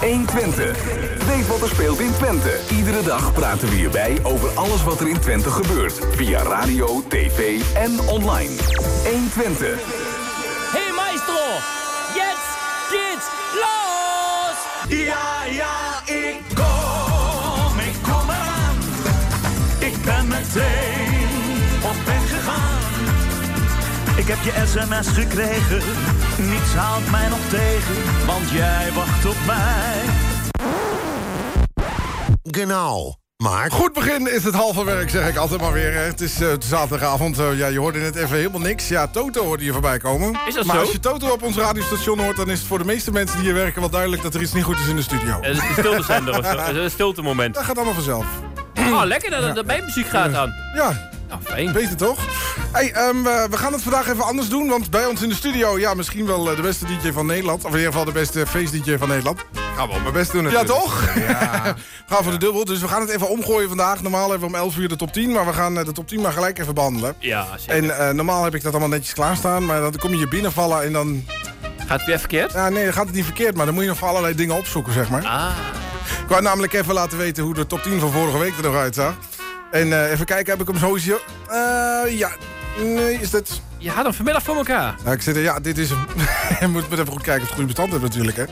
1 Twente. Weet wat er speelt in Twente. Iedere dag praten we hierbij over alles wat er in Twente gebeurt. Via radio, tv en online. 1 Twente. Hey maestro, jetzt geht's los! Ja, ja, ik kom, ik kom eraan. Ik ben meteen Ik heb je sms gekregen, niets haalt mij nog tegen, want jij wacht op mij. Genau. Maar Goed begin is het halve werk, zeg ik altijd maar weer. hè. Het is eh, zaterdagavond. eh, ja, je hoorde net even helemaal niks. Ja, Toto hoorde je voorbij komen. Is dat maar zo? als je Toto op ons radiostation hoort... dan is het voor de meeste mensen die hier werken wel duidelijk... dat er iets niet goed is in de studio. Het is een stiltezender of zo. Het is een stiltemoment. Dat gaat allemaal vanzelf. Oh, lekker dat er bij muziek gaat aan. Ja, Nou, fijn. Beter toch? Hey, ehm, we, we gaan het vandaag even anders doen. Want bij ons in de studio, ja, misschien wel eh, de beste DJ van Nederland. Of in ieder geval de beste feest-DJ van Nederland. Ga wel mijn best doen Ja, toch? gaan voor de dubbel. Dus we gaan het even omgooien vandaag. Normaal hebben we om 11 uur de top 10. Maar we gaan eh, de top 10 maar gelijk even behandelen. Ja, zeker. En eh, normaal heb ik dat allemaal netjes klaarstaan. Maar dan kom je hier binnenvallen en dan... Gaat het weer verkeerd? Ja, nee, dan gaat het niet verkeerd. Maar dan moet je nog voor allerlei dingen opzoeken, zeg maar. Ah. Ik wou namelijk even laten weten hoe de top 10 van vorige week er nog uitzag. En eh, even kijken, heb ik hem sowieso... Eh ja, nee, is dit... Je had hem vanmiddag voor elkaar. Ik zit er, ja, dit is hem. Je moet moet even goed kijken of het goede bestand heeft natuurlijk, hè.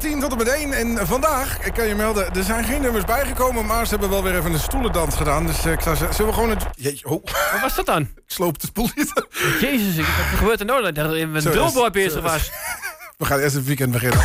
10 tot en met 1. En vandaag, ik kan je melden, er zijn geen nummers bijgekomen... maar ze hebben wel weer even een stoelendans gedaan. Dus eh, ik zou zeggen, zullen we gewoon het... Jeetje, oh, Wat was dat dan? ik sloop de spoel niet. Jezus, ik- wat gebeurt er nou? Dat er een billboard dat is- bezig was. We gaan eerst het weekend beginnen.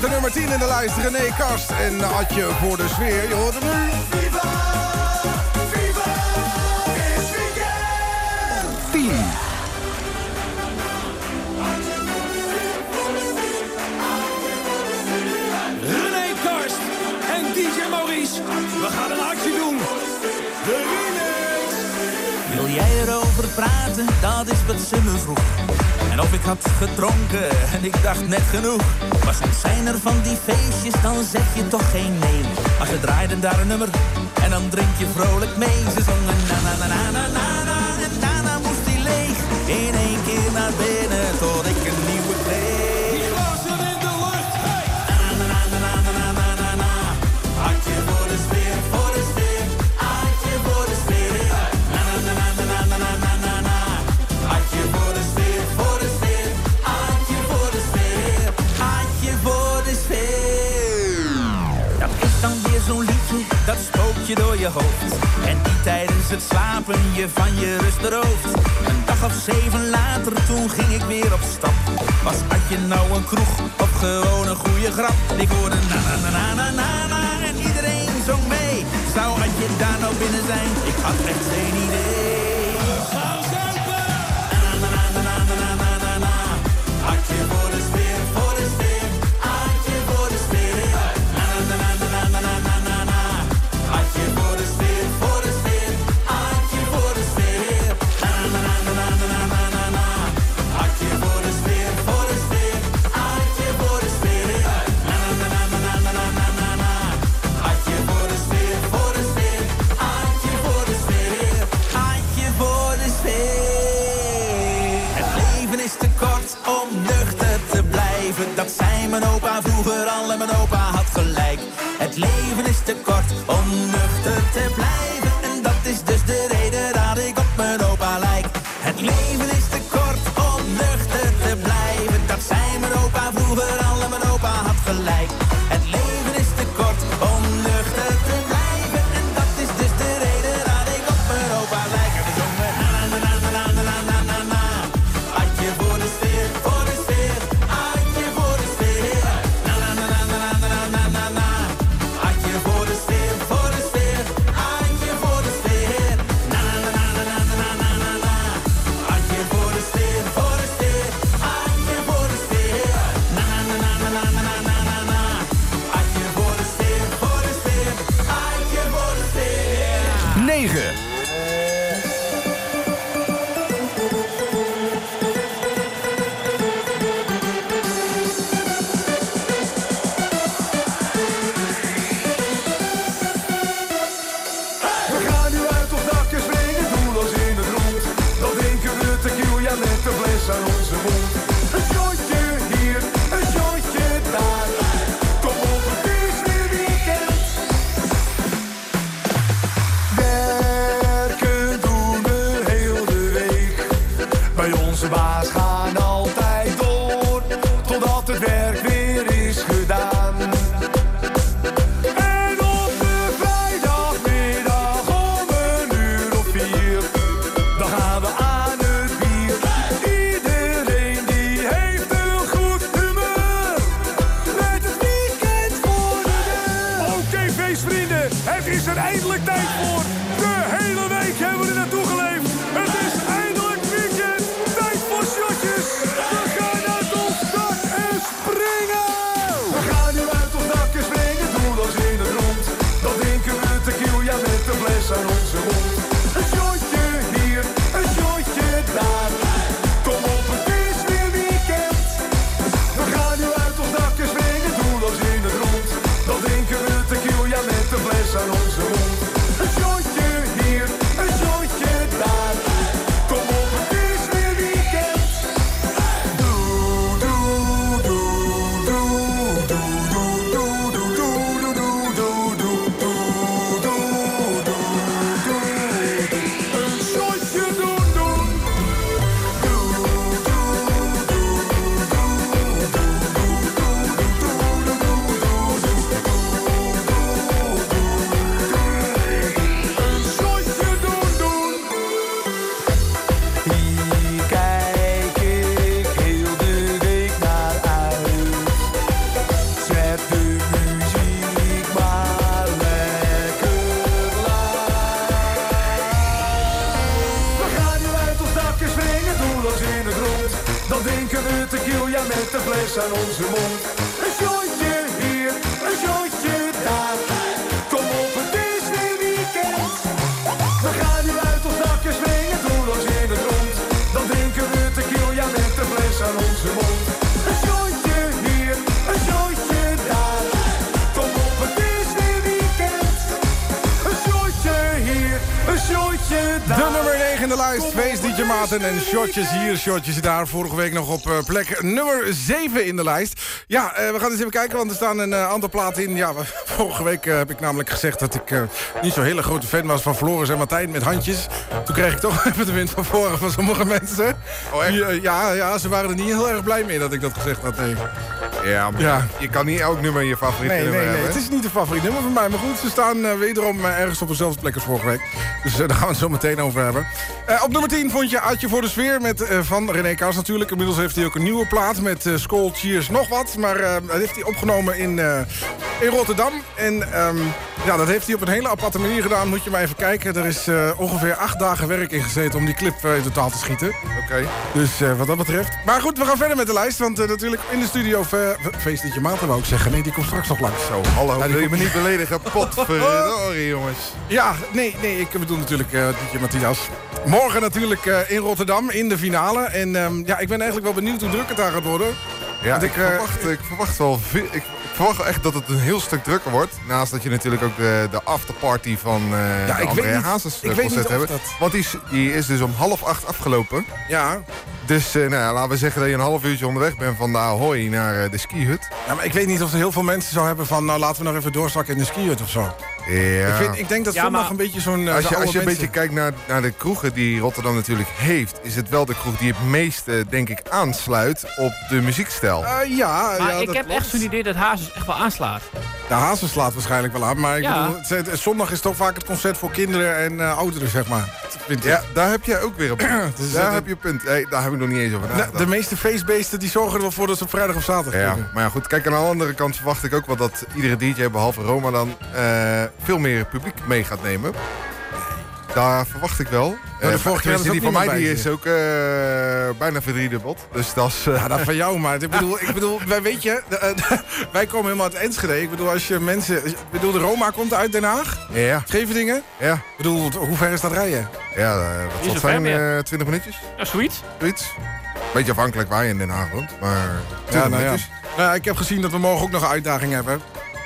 Met de nummer 10 in de lijst. René Kast en Adje voor de sfeer. Je hoort hem nu. Viva, viva, is weekend. 10. René Karst en DJ Maurice. We gaan een actie doen. De remix. Wil jij erover praten? Dat is wat ze me vroeg. En of ik had gedronken en ik dacht net genoeg. Maar soms zijn er van die feestjes, dan zeg je toch geen nee. Maar ze draaiden daar een nummer en dan drink je vrolijk mee. Ze zongen na na na na na na na en daarna moest hij leeg. In één keer naar binnen ik door je hoofd. En die tijdens het slapen je van je rust berooft. Een dag of zeven later, toen ging ik weer op stap. Was had je nou een kroeg of gewoon een goede grap? Ik hoorde na na na na na na na en iedereen zong mee. Zou had je daar nou binnen zijn? Ik had echt geen idee. extremely thankful en shotjes hier, shotjes daar. Vorige week nog op eh, plek nummer 7 in de lijst. Ja, eh, we gaan eens even kijken, want er staan een eh, aantal platen in. Ja, vorige week heb ik namelijk gezegd dat ik niet zo'n hele grote fan was van Floris en Martijn met handjes. Toen kreeg ik toch even de wind van voren van sommige mensen. Oh, echt? Ja, ja, ze waren er niet heel erg blij mee dat ik dat gezegd had. Nee, Ja, maar Ja. je kan niet elk nummer je favoriete nee, nee, nummer nee, hebben. het is niet de favoriet nummer van mij. Maar goed, ze staan wederom ergens op dezelfde plek als vorige week. Dus daar gaan we het zo meteen over hebben. Eh, op nummer 10 vond je Adje voor de Sfeer met, eh, van René Kaas natuurlijk. Inmiddels heeft hij ook een nieuwe plaat met eh Skoll, Cheers, nog wat. Maar dat heeft hij opgenomen in, in Rotterdam. En ehm, ja, dat heeft hij op een hele aparte manier gedaan. Moet je maar even kijken. Er is eh, ongeveer acht dagen werk in gezeten om die clip eh, in totaal te schieten. Oké. Dus eh, wat dat betreft. Maar goed, we gaan verder met de lijst. Want natuurlijk in de studio... Fe Feestetje Maarten wou ik zeggen. Nee, die komt straks nog langs. Zo, hallo. Die wil je me niet beledigen? Potverdorie, jongens. Ja, nee, nee, ik bedoel natuurlijk uh, DJ Matthias. Morgen natuurlijk in Rotterdam in de finale. En ehm, ja, ik ben eigenlijk wel benieuwd hoe druk het daar gaat worden. Ja, ik, ik, verwacht, ik verwacht wel veel. Ik verwacht wel echt dat het een heel stuk drukker wordt. Naast dat je natuurlijk ook de, de afterparty van eh Ja, de André Hazes eh, concert hebben. dat- Want die is, die is dus om half acht afgelopen. Ja. Dus eh, nou, laten we zeggen dat je een half uurtje onderweg bent van de Ahoy naar eh, de skihut. ja, maar ik weet niet of er heel veel mensen zo hebben van... nou, laten we nog even doorzakken in de skihut of zo. Ja. Ik, vind, ik denk dat Ja, zondag maar een beetje zo'n... eh, Als je, als je een beetje kijkt naar, naar de kroegen die Rotterdam natuurlijk heeft... is het wel de kroeg die het meeste, denk ik, aansluit op de muziekstijl. Eh, ja, Maar ja, ik dat heb klopt. echt zo'n idee dat Hazes echt wel aanslaat. De Hazen slaat waarschijnlijk wel aan. Maar ik Ja. bedoel, het, het- zondag is toch vaak het concert voor kinderen en eh, ouderen, zeg maar. Ja, daar heb je ook weer een punt. Dus daar heb je een punt. Hey, daar heb ik nog niet eens over De, nagedacht. de meeste feestbeesten die zorgen er wel voor dat ze op vrijdag of zaterdag Ja, maar ja, goed. Kijk, aan de andere kant verwacht ik ook wel dat iedere DJ, behalve Roma dan, eh, veel meer publiek mee gaat nemen. Daar verwacht ik wel. de Eh, vorige keer die van mij die is ook eh, bijna verdriedubbeld. Dus dat is... eh, Ja, dat van jou, maar ik bedoel, ik bedoel wij, weet je, de- wij komen helemaal uit Enschede. Ik bedoel, als je mensen... Ik bedoel, de Roma komt uit Den Haag, ja, Scheveningen. ja, Ik bedoel, hoe ver is dat rijden? ja, wat zal het zijn? meer. eh 20 minuutjes? Ja, zoiets. Zoiets. Beetje afhankelijk waar je in Den Haag woont, maar 20 Ja, nou ja. Nou, ja, ik heb gezien dat we morgen ook nog een uitdaging hebben.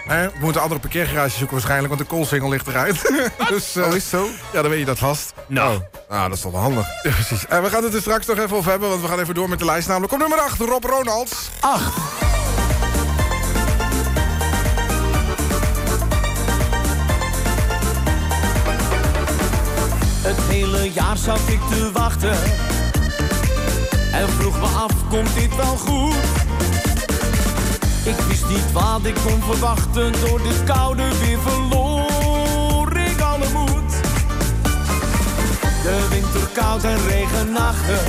Hè, We moeten andere parkeergarages zoeken waarschijnlijk, want de koolsingel ligt eruit. dus, eh, Oh, is zo? ja, dan weet je dat vast. Nou, Nou, dat is toch wel handig. Ja, precies. En we gaan het er straks nog even over hebben, want we gaan even door met de lijst. Namelijk op nummer 8, Rob Ronalds. 8. Het hele jaar zat ik te wachten. En vroeg me af, komt dit wel goed? Ik wist niet wat ik kon verwachten. Door dit koude weer verloor ik alle moed. De winter koud en regenachtig.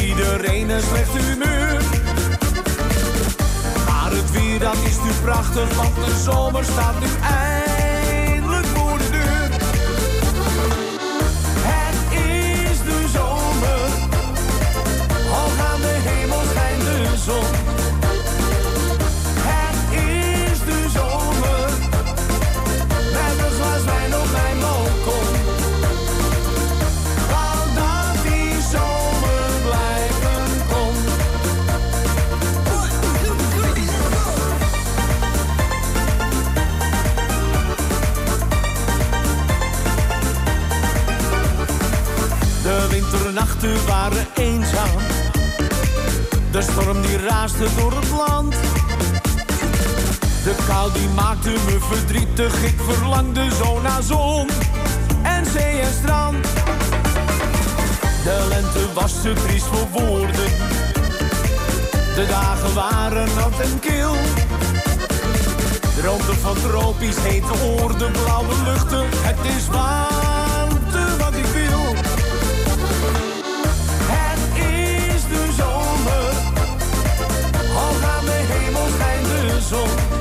Iedereen een slecht humeur. Maar het weer dat is nu prachtig, want de zomer staat nu eindelijk voor de deur. Het is de zomer, hoog aan de hemel schijnt de zon. De winternachten waren eenzaam. De storm die raasde door het land. De kou die maakte me verdrietig. Ik verlangde zo naar zon en zee en strand. De lente was te triest voor woorden. De dagen waren nat en kil. Droomde van tropisch hete oorden, blauwe luchten. Het is warmte zon.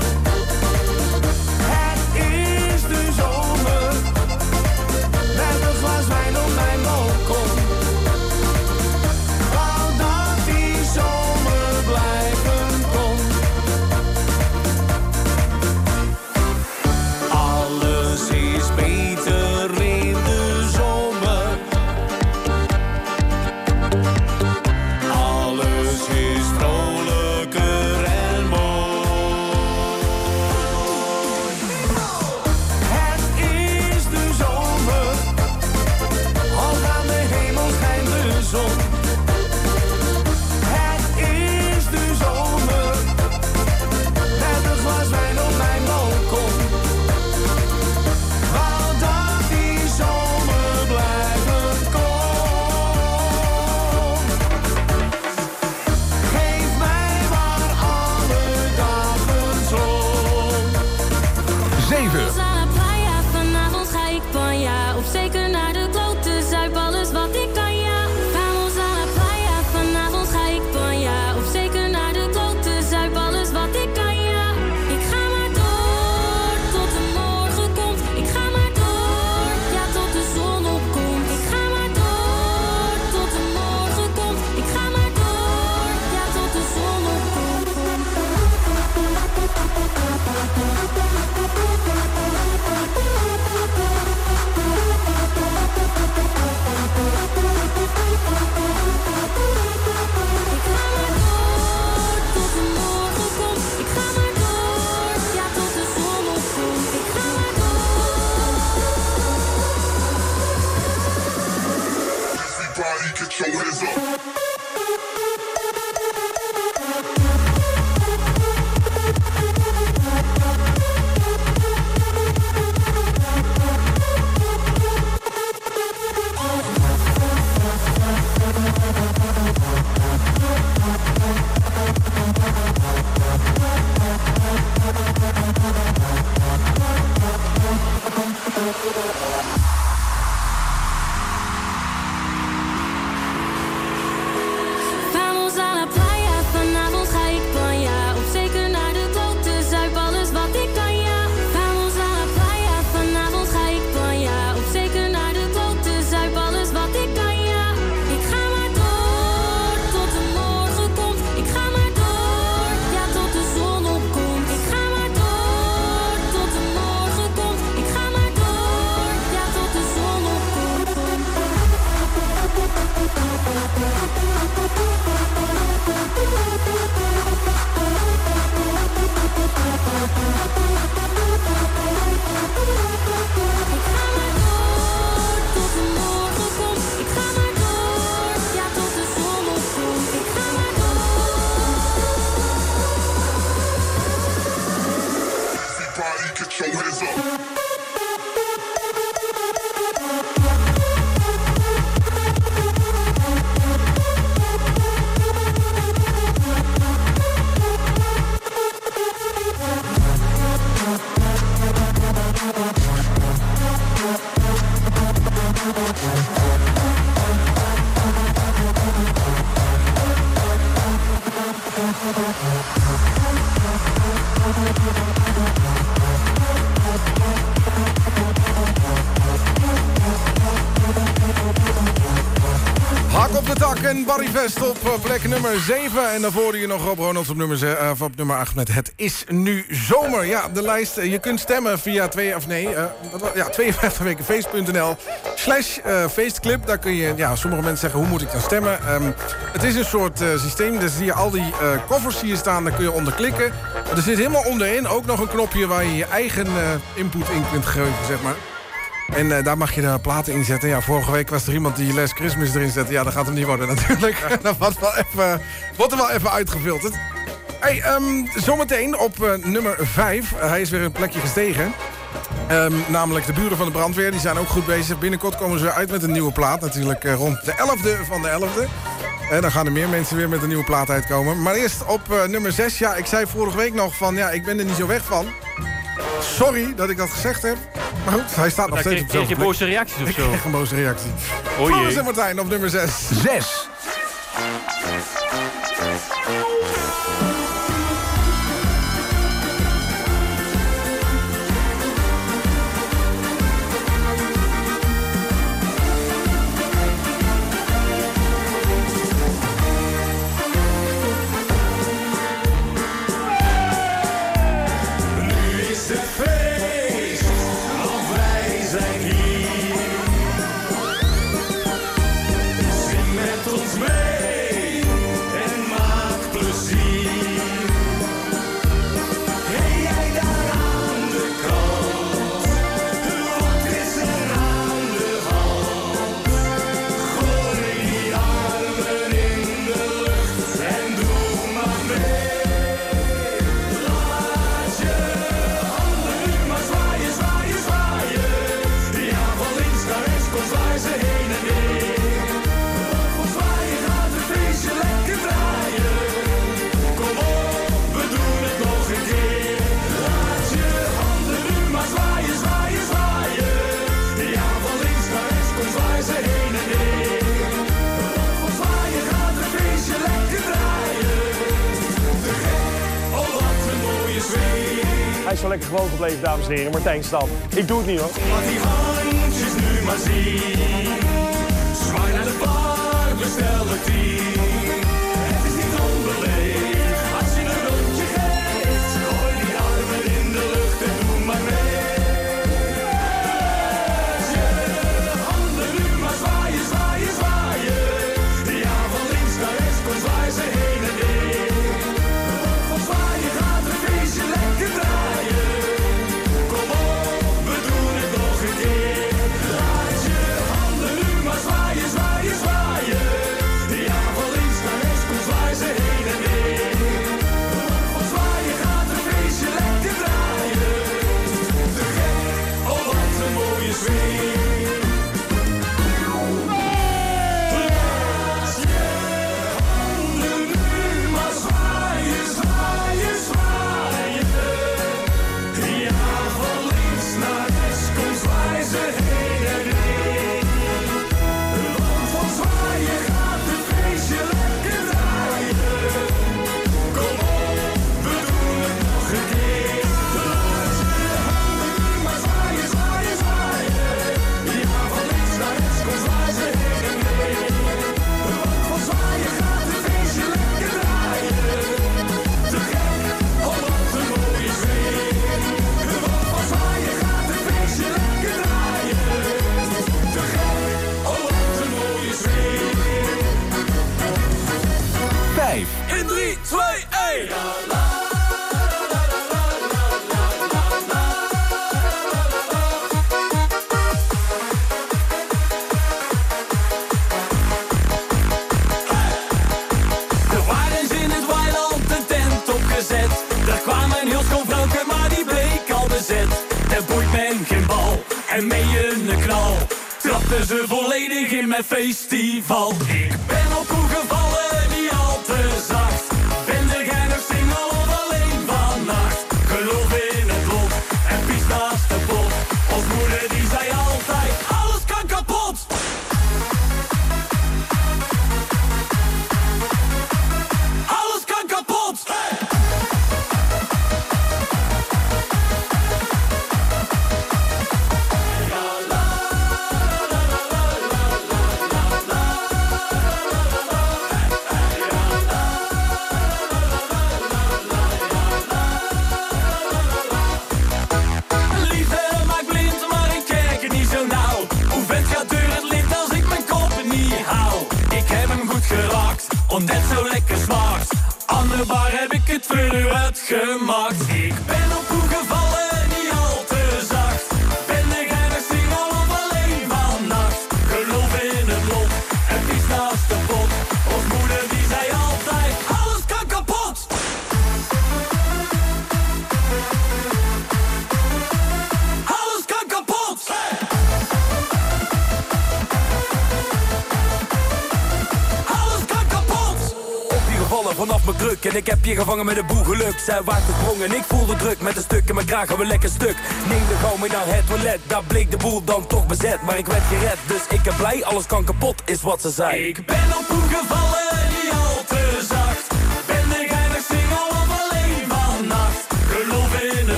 Vest op eh, plek nummer 7. En daarvoor je nog Rob Ronalds op nummer, of op nummer 8 met Het is nu zomer. Ja, de lijst. eh, Je kunt stemmen via 2 of nee, ja, 52 weken face.nl slash feestclip. Daar kun je, ja, sommige mensen zeggen, hoe moet ik dan stemmen? Ehm, het is een soort systeem. Daar zie je al die zie je staan, daar kun je onder klikken. Er zit helemaal onderin ook nog een knopje waar je je eigen input in kunt geven, zeg maar. En eh, daar mag je de platen in zetten. Ja, vorige week was er iemand die Les Christmas erin zette. Ja, dat gaat hem niet worden natuurlijk. dat wordt, wel even, wordt er wel even uitgefilterd. Hey, ehm, zometeen op eh, nummer 5. hij is weer een plekje gestegen. Ehm, namelijk de buren van de brandweer. Die zijn ook goed bezig. Binnenkort komen ze uit met een nieuwe plaat. Natuurlijk eh, rond de 11e van de 11e. En dan gaan er meer mensen weer met een nieuwe plaat uitkomen. Maar eerst op nummer 6. Ja, ik zei vorige week nog van... Ja, ik ben er niet zo weg van. Sorry dat ik dat gezegd heb. Maar goed, hij staat nog steeds kreeg, op kreeg je dezelfde plek. boze reacties of Ik zo. kreeg een boze reactie. Oh Floris en Martijn op nummer 6. 6. Lekker gewoon gebleven, dames en heren. Martijn Stam. Ik doe het niet hoor. Nu maar. Gevangen met een boel geluk Zij waart gesprongen, ik voelde druk. Met een stuk in mijn kraag, we lekker stuk. Neem de gauw mee naar het toilet. Daar bleek de boel dan toch bezet. Maar ik werd gered, dus ik ben blij. Alles kan kapot, is wat ze zei. Ik ben op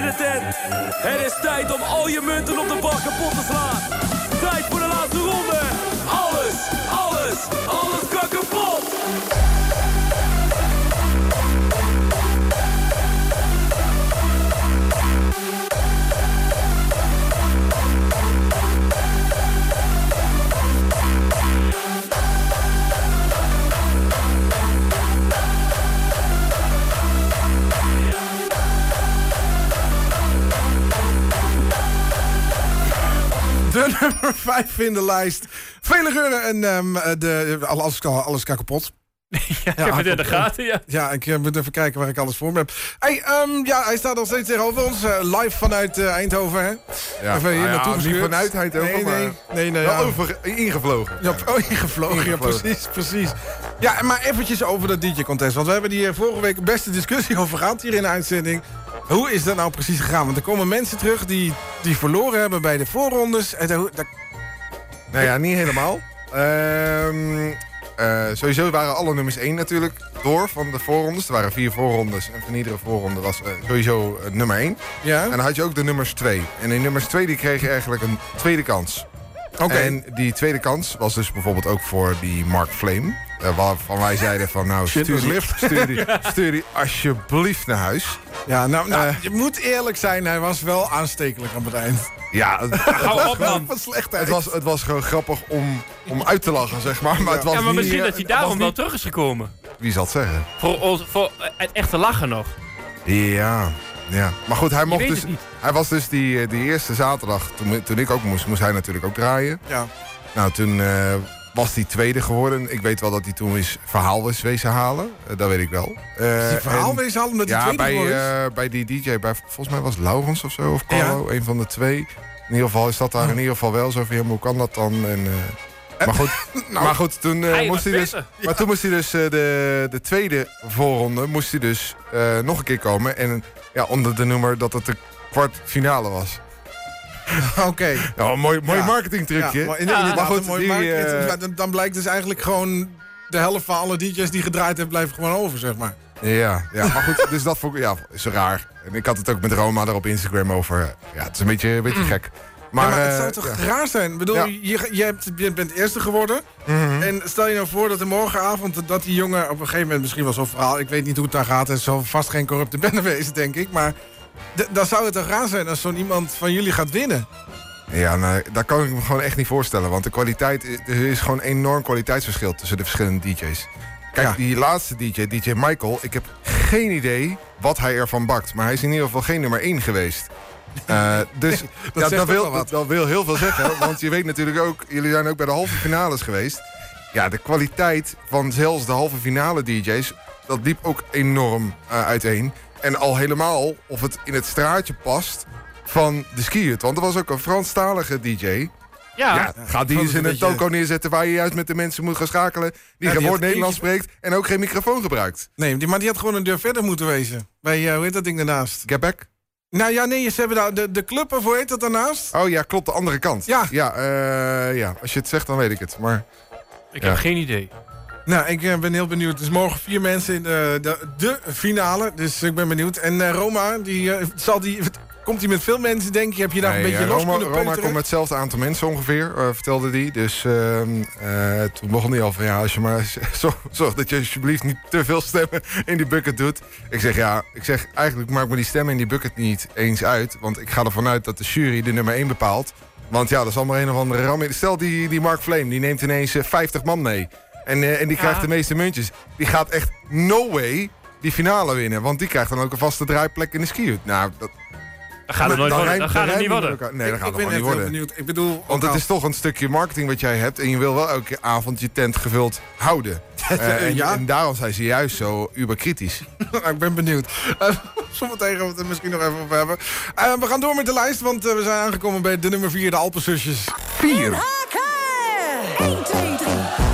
Het is tijd om al je munten op de bak kapot te slaan. Tijd voor de laatste ronde. Alles, alles, alles kan kapot. De nummer 5 in de lijst. Vele geuren en ehm, eh, de, alles, kan- alles kan kapot. ja, ik heb het in de gaten, ja. Ja, ik eh, moet even kijken waar ik alles voor me heb. Hey, ehm, ja, hij staat nog steeds tegenover ons. eh, live vanuit eh, Eindhoven, hè? Ja, Even hier ja, naartoe niet gestuurd. vanuit Eindhoven, Nee, nee, maar nee, nee, ja. over, ingevlogen. Ja, oh, ingevlogen, ja, precies, precies. Ja, maar eventjes over dat DJ-contest. Want we hebben hier vorige week een beste discussie over gehad hier in de uitzending. Hoe is dat nou precies gegaan? Want er komen mensen terug die, die verloren hebben bij de voorrondes. En daar- daar- Nou ja, niet helemaal. Ehm, eh, sowieso waren alle nummers 1 natuurlijk door van de voorrondes. Er waren vier voorrondes en van iedere voorronde was eh, sowieso eh, nummer 1. ja? En dan had je ook de nummers 2. En die nummers 2 die kregen eigenlijk een tweede kans. Oké. En die tweede kans was dus bijvoorbeeld ook voor die Mark Flame. Eh, waarvan wij zeiden van nou stuur die, stuur, die, stuur die alsjeblieft naar huis. Ja, nou, nou Eh. je moet eerlijk zijn, hij was wel aanstekelijk op het eind. Ja, het, Hou op, man. Het, was, het was gewoon grappig om, om uit te lachen, zeg maar. Maar het was Ja, maar niet, misschien eh, dat hij daarom wel niet- terug is gekomen. Wie zal het zeggen? Voor, ons, voor het echte lachen nog. Ja, ja. Maar goed, hij, mocht dus, hij was dus die, die eerste zaterdag, toen, toen ik ook moest, moest hij natuurlijk ook draaien. Ja. Nou, toen eh, was hij tweede geworden. Ik weet wel dat hij toen eens verhaal was wezen halen. Eh, dat weet ik wel. Eh, Is die verhaal en- wezen halen omdat hij Ja, tweede bij, geworden is? eh, bij die DJ, bij, volgens mij was Laurens of zo, of Carlo, een van de twee. In ieder geval is dat daar in ieder geval wel zo van, ja, hoe kan dat dan? En, eh, maar goed, maar goed toen, eh, Hij moest hij dus, maar toen moest hij dus eh, de, de tweede voorronde moest hij dus eh, nog een keer komen. En ja, onder de nummer dat het de kwartfinale was. Oké. Een mooi, mooi Ja. marketingtrucje. Ja, maar in- Ja. Maar goed, een mooi die, marketing. eh, dan, dan blijkt dus eigenlijk gewoon... de helft van alle DJ's die gedraaid hebben, blijven gewoon over, zeg maar. Ja, ja, maar goed, dus dat vond ik, ja, is raar. En ik had het ook met Roma daar op Instagram over. Ja, het is een beetje, een beetje gek. Maar, Maar, maar het eh, zou toch ja. raar zijn? Ik bedoel, Ja. je, je, hebt, je bent eerste geworden. Mhm. En stel je nou voor dat er morgenavond... dat die jongen op een gegeven moment misschien wel zo'n verhaal... ik weet niet hoe het daar gaat. Het zal vast geen corrupte bende wezen, denk ik. Maar d- dan zou het toch raar zijn als zo'n iemand van jullie gaat winnen? Ja, nou, daar kan ik me gewoon echt niet voorstellen. Want de kwaliteit, er is gewoon een enorm kwaliteitsverschil tussen de verschillende DJ's. Kijk, Ja. die laatste DJ, DJ Michael, ik heb geen idee wat hij ervan bakt. Maar hij is in ieder geval geen nummer 1 geweest. Eh, dus ja, dat, wil, dat, dat wil heel veel zeggen. want je weet natuurlijk ook, jullie zijn ook bij de halve finales geweest. Ja, de kwaliteit van zelfs de halve finale DJ's, dat liep ook enorm eh, uiteen. En al helemaal of het in het straatje past van de skiët. Want er was ook een Franstalige DJ. Ja, Ja, gaat die eens in een toko neerzetten waar je juist met de mensen moet gaan schakelen. Die die geen woord Nederlands eentje- spreekt en ook geen microfoon gebruikt. Nee, die, maar die had gewoon een deur verder moeten wezen. Bij, eh, hoe heet dat ding daarnaast? Get back? Nou ja, nee, ze hebben daar de, de club, of hoe heet dat daarnaast? Oh ja, klopt, de andere kant. Ja. Ja, eh, ja, als je het zegt dan weet ik het. Maar ik Ja. heb geen idee. Nou, ik eh, ben heel benieuwd. Is morgen vier mensen in de, de, de finale, dus ik ben benieuwd. En eh, Roma, die, eh, zal die, komt hij met veel mensen, denk je? Heb je daar Nee, een beetje eh, los Roma, kunnen Roma komt met hetzelfde aantal mensen ongeveer, eh, vertelde hij. Dus ehm, eh, toen begon hij al van ja, als je maar zorg, zorg dat je alsjeblieft niet te veel stemmen in die bucket doet. Ik zeg ja, ik zeg eigenlijk maakt me die stemmen in die bucket niet eens uit. Want ik ga ervan uit dat de jury de nummer 1 bepaalt. Want ja, dat is allemaal een of andere ram. Stel die, die Mark Flame, die neemt ineens eh, 50 man mee. En, eh, en die krijgt de meeste muntjes. Die gaat echt no way die finale winnen. Want die krijgt dan ook een vaste draaiplek in de ski. Nou, dat, Dat gaat het nooit worden. Dat gaat het niet worden. elkaar. Nee, dat gaat ik het niet worden. benieuwd. Ik bedoel, Want het is toch een stukje marketing wat jij hebt. En je wil wel elke avond je tent gevuld houden. Eh, en, Ja. en daarom zijn ze juist zo uberkritisch. Nou, ik ben benieuwd. Uh, zometeen gaan we het er misschien nog even over hebben. Eh, we gaan door met de lijst, want eh, we zijn aangekomen bij de nummer 4, de Alpenzusjes. 4. Haken! 1, 2, 3.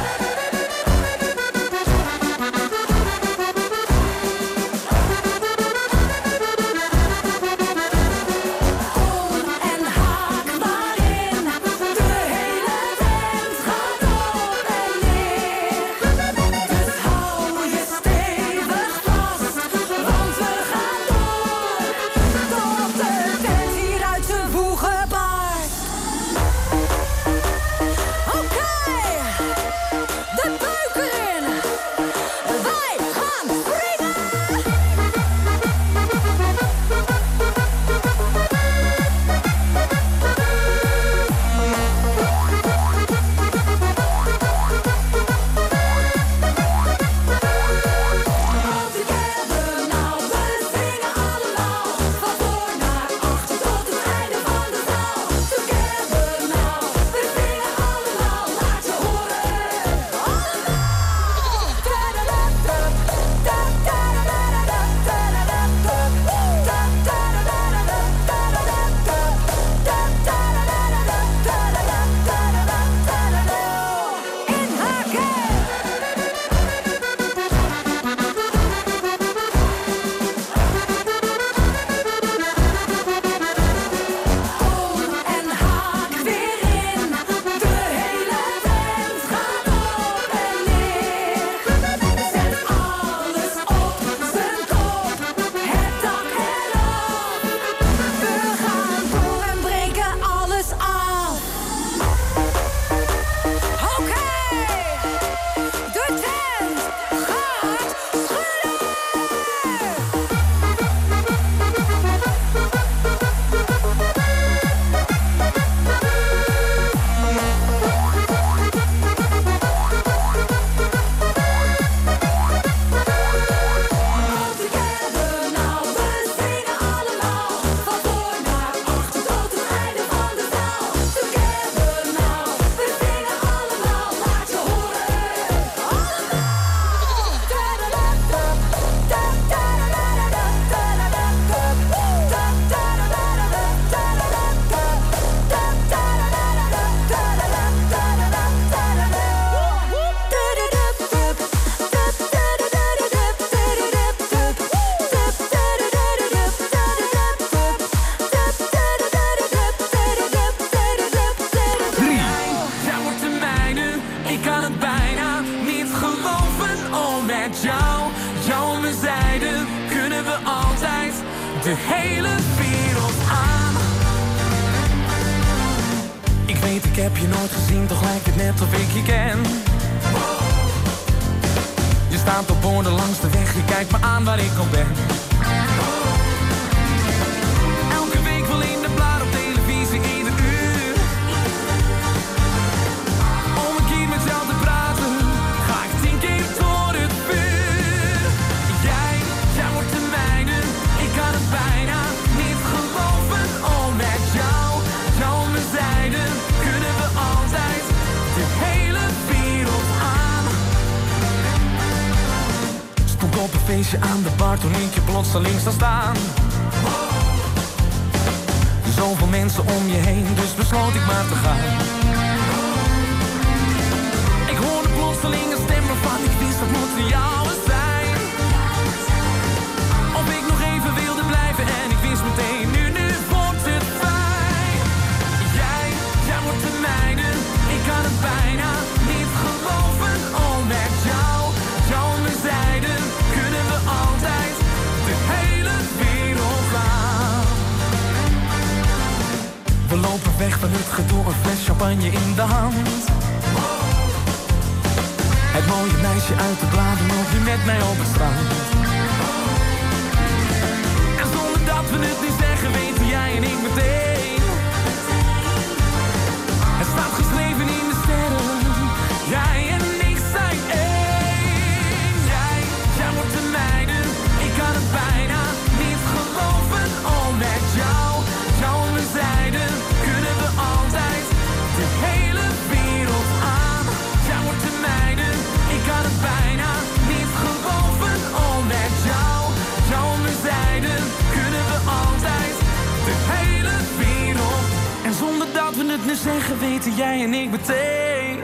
Zeggen, weten jij en ik meteen.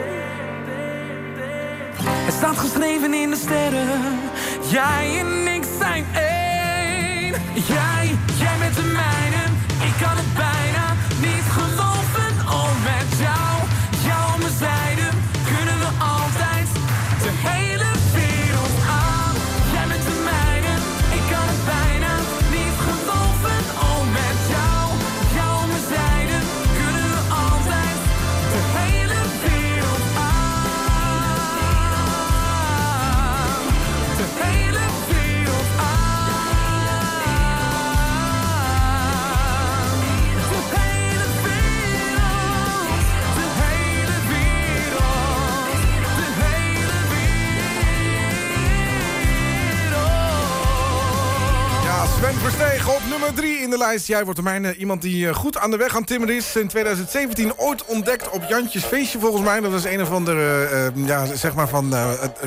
Het staat geschreven in de sterren. Jij en ik zijn één. Verstegen op nummer 3 in de lijst. Jij wordt de mijne. Iemand die eh, goed aan de weg aan timmeren is. In 2017 ooit ontdekt op Jantjes Feestje volgens mij. Dat was een of andere, eh, eh, ja, zeg maar van... het,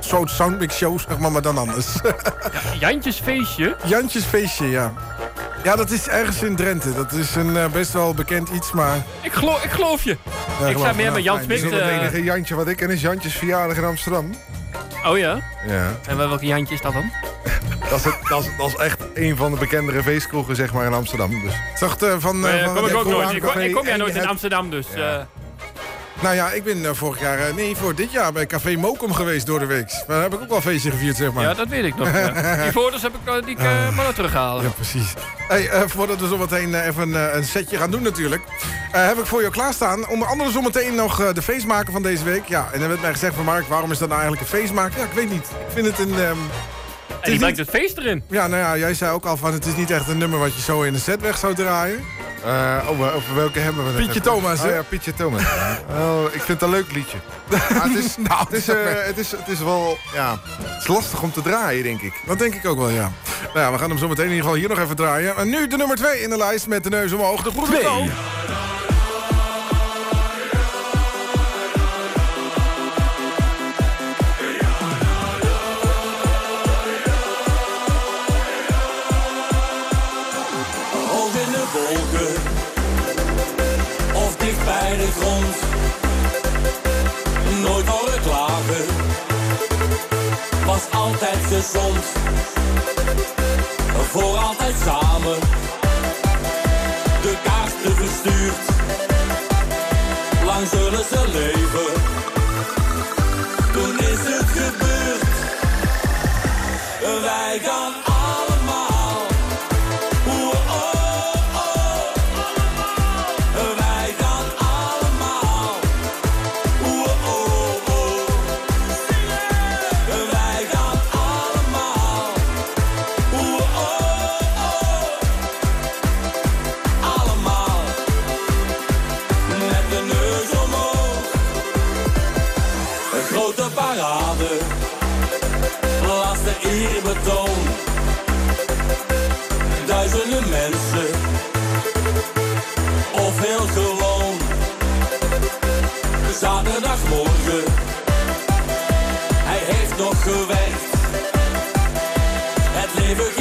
soort soundmix show, zeg maar, maar dan anders. Jantjes feestje. Jantjes Feestje, ja. Ja, dat is ergens in Drenthe. Dat is een best wel bekend iets, maar... Ik geloof, ik geloof je. Ja, ik sta meer me. met Jan Smit. Is het enige Jantje wat ik ken is Jantjes verjaardag in Amsterdam. Oh ja? Ja. En wel- welke Jantje is dat dan? Dat is, het, dat, is, dat is echt een van de bekendere feestkroegen zeg maar, in Amsterdam. Dus. Het, eh, van, eh, van kom ik ja, ook nooit. Ik kom, jij nooit in Amsterdam, dus... eh, Nou ja, ik ben eh, vorig jaar, eh, nee, voor dit jaar bij Café Mokum geweest door de week. Maar daar heb ik ook wel een feestje gevierd, zeg maar. ja, dat weet ik nog. Die foto's heb ik, eh, die ik eh, maar terughalen. Ja, precies. Hey, voordat we zometeen eh, even een setje gaan doen natuurlijk... heb ik voor jou klaarstaan. Onder andere zometeen nog eh, de feestmaker van deze week. Ja, en er werd mij gezegd van Mark, waarom is dat nou eigenlijk een feestmaker? Ja, ik weet niet. Ik vind het een... ehm, En die brengt het feest erin. ja, nou ja, jij zei ook al van het is niet echt een nummer wat je zo in de set weg zou draaien. Eh, oh, over welke hebben we het? Pietje Thomas, Oh ja, Pietje Thomas. oh, ik vind het een leuk liedje. Maar het, is, Nou, het, is, eh, het, is, het is wel... Ja, het is lastig om te draaien, denk ik. Dat denk ik ook wel, ja. Nou ja, we gaan hem zo meteen in ieder geval hier nog even draaien. En nu de nummer 2 in de lijst met de neus omhoog. De goede bij de grond. Nooit horen klagen was altijd gezond. Voor altijd samen de kaarten verstuurd. Lang zullen ze leven. Toen is het gebeurd. Wij gaan Laatste eerbetoon. Duizenden mensen. Of heel gewoon. Zaterdagmorgen. Hij heeft nog gewerkt. Het leven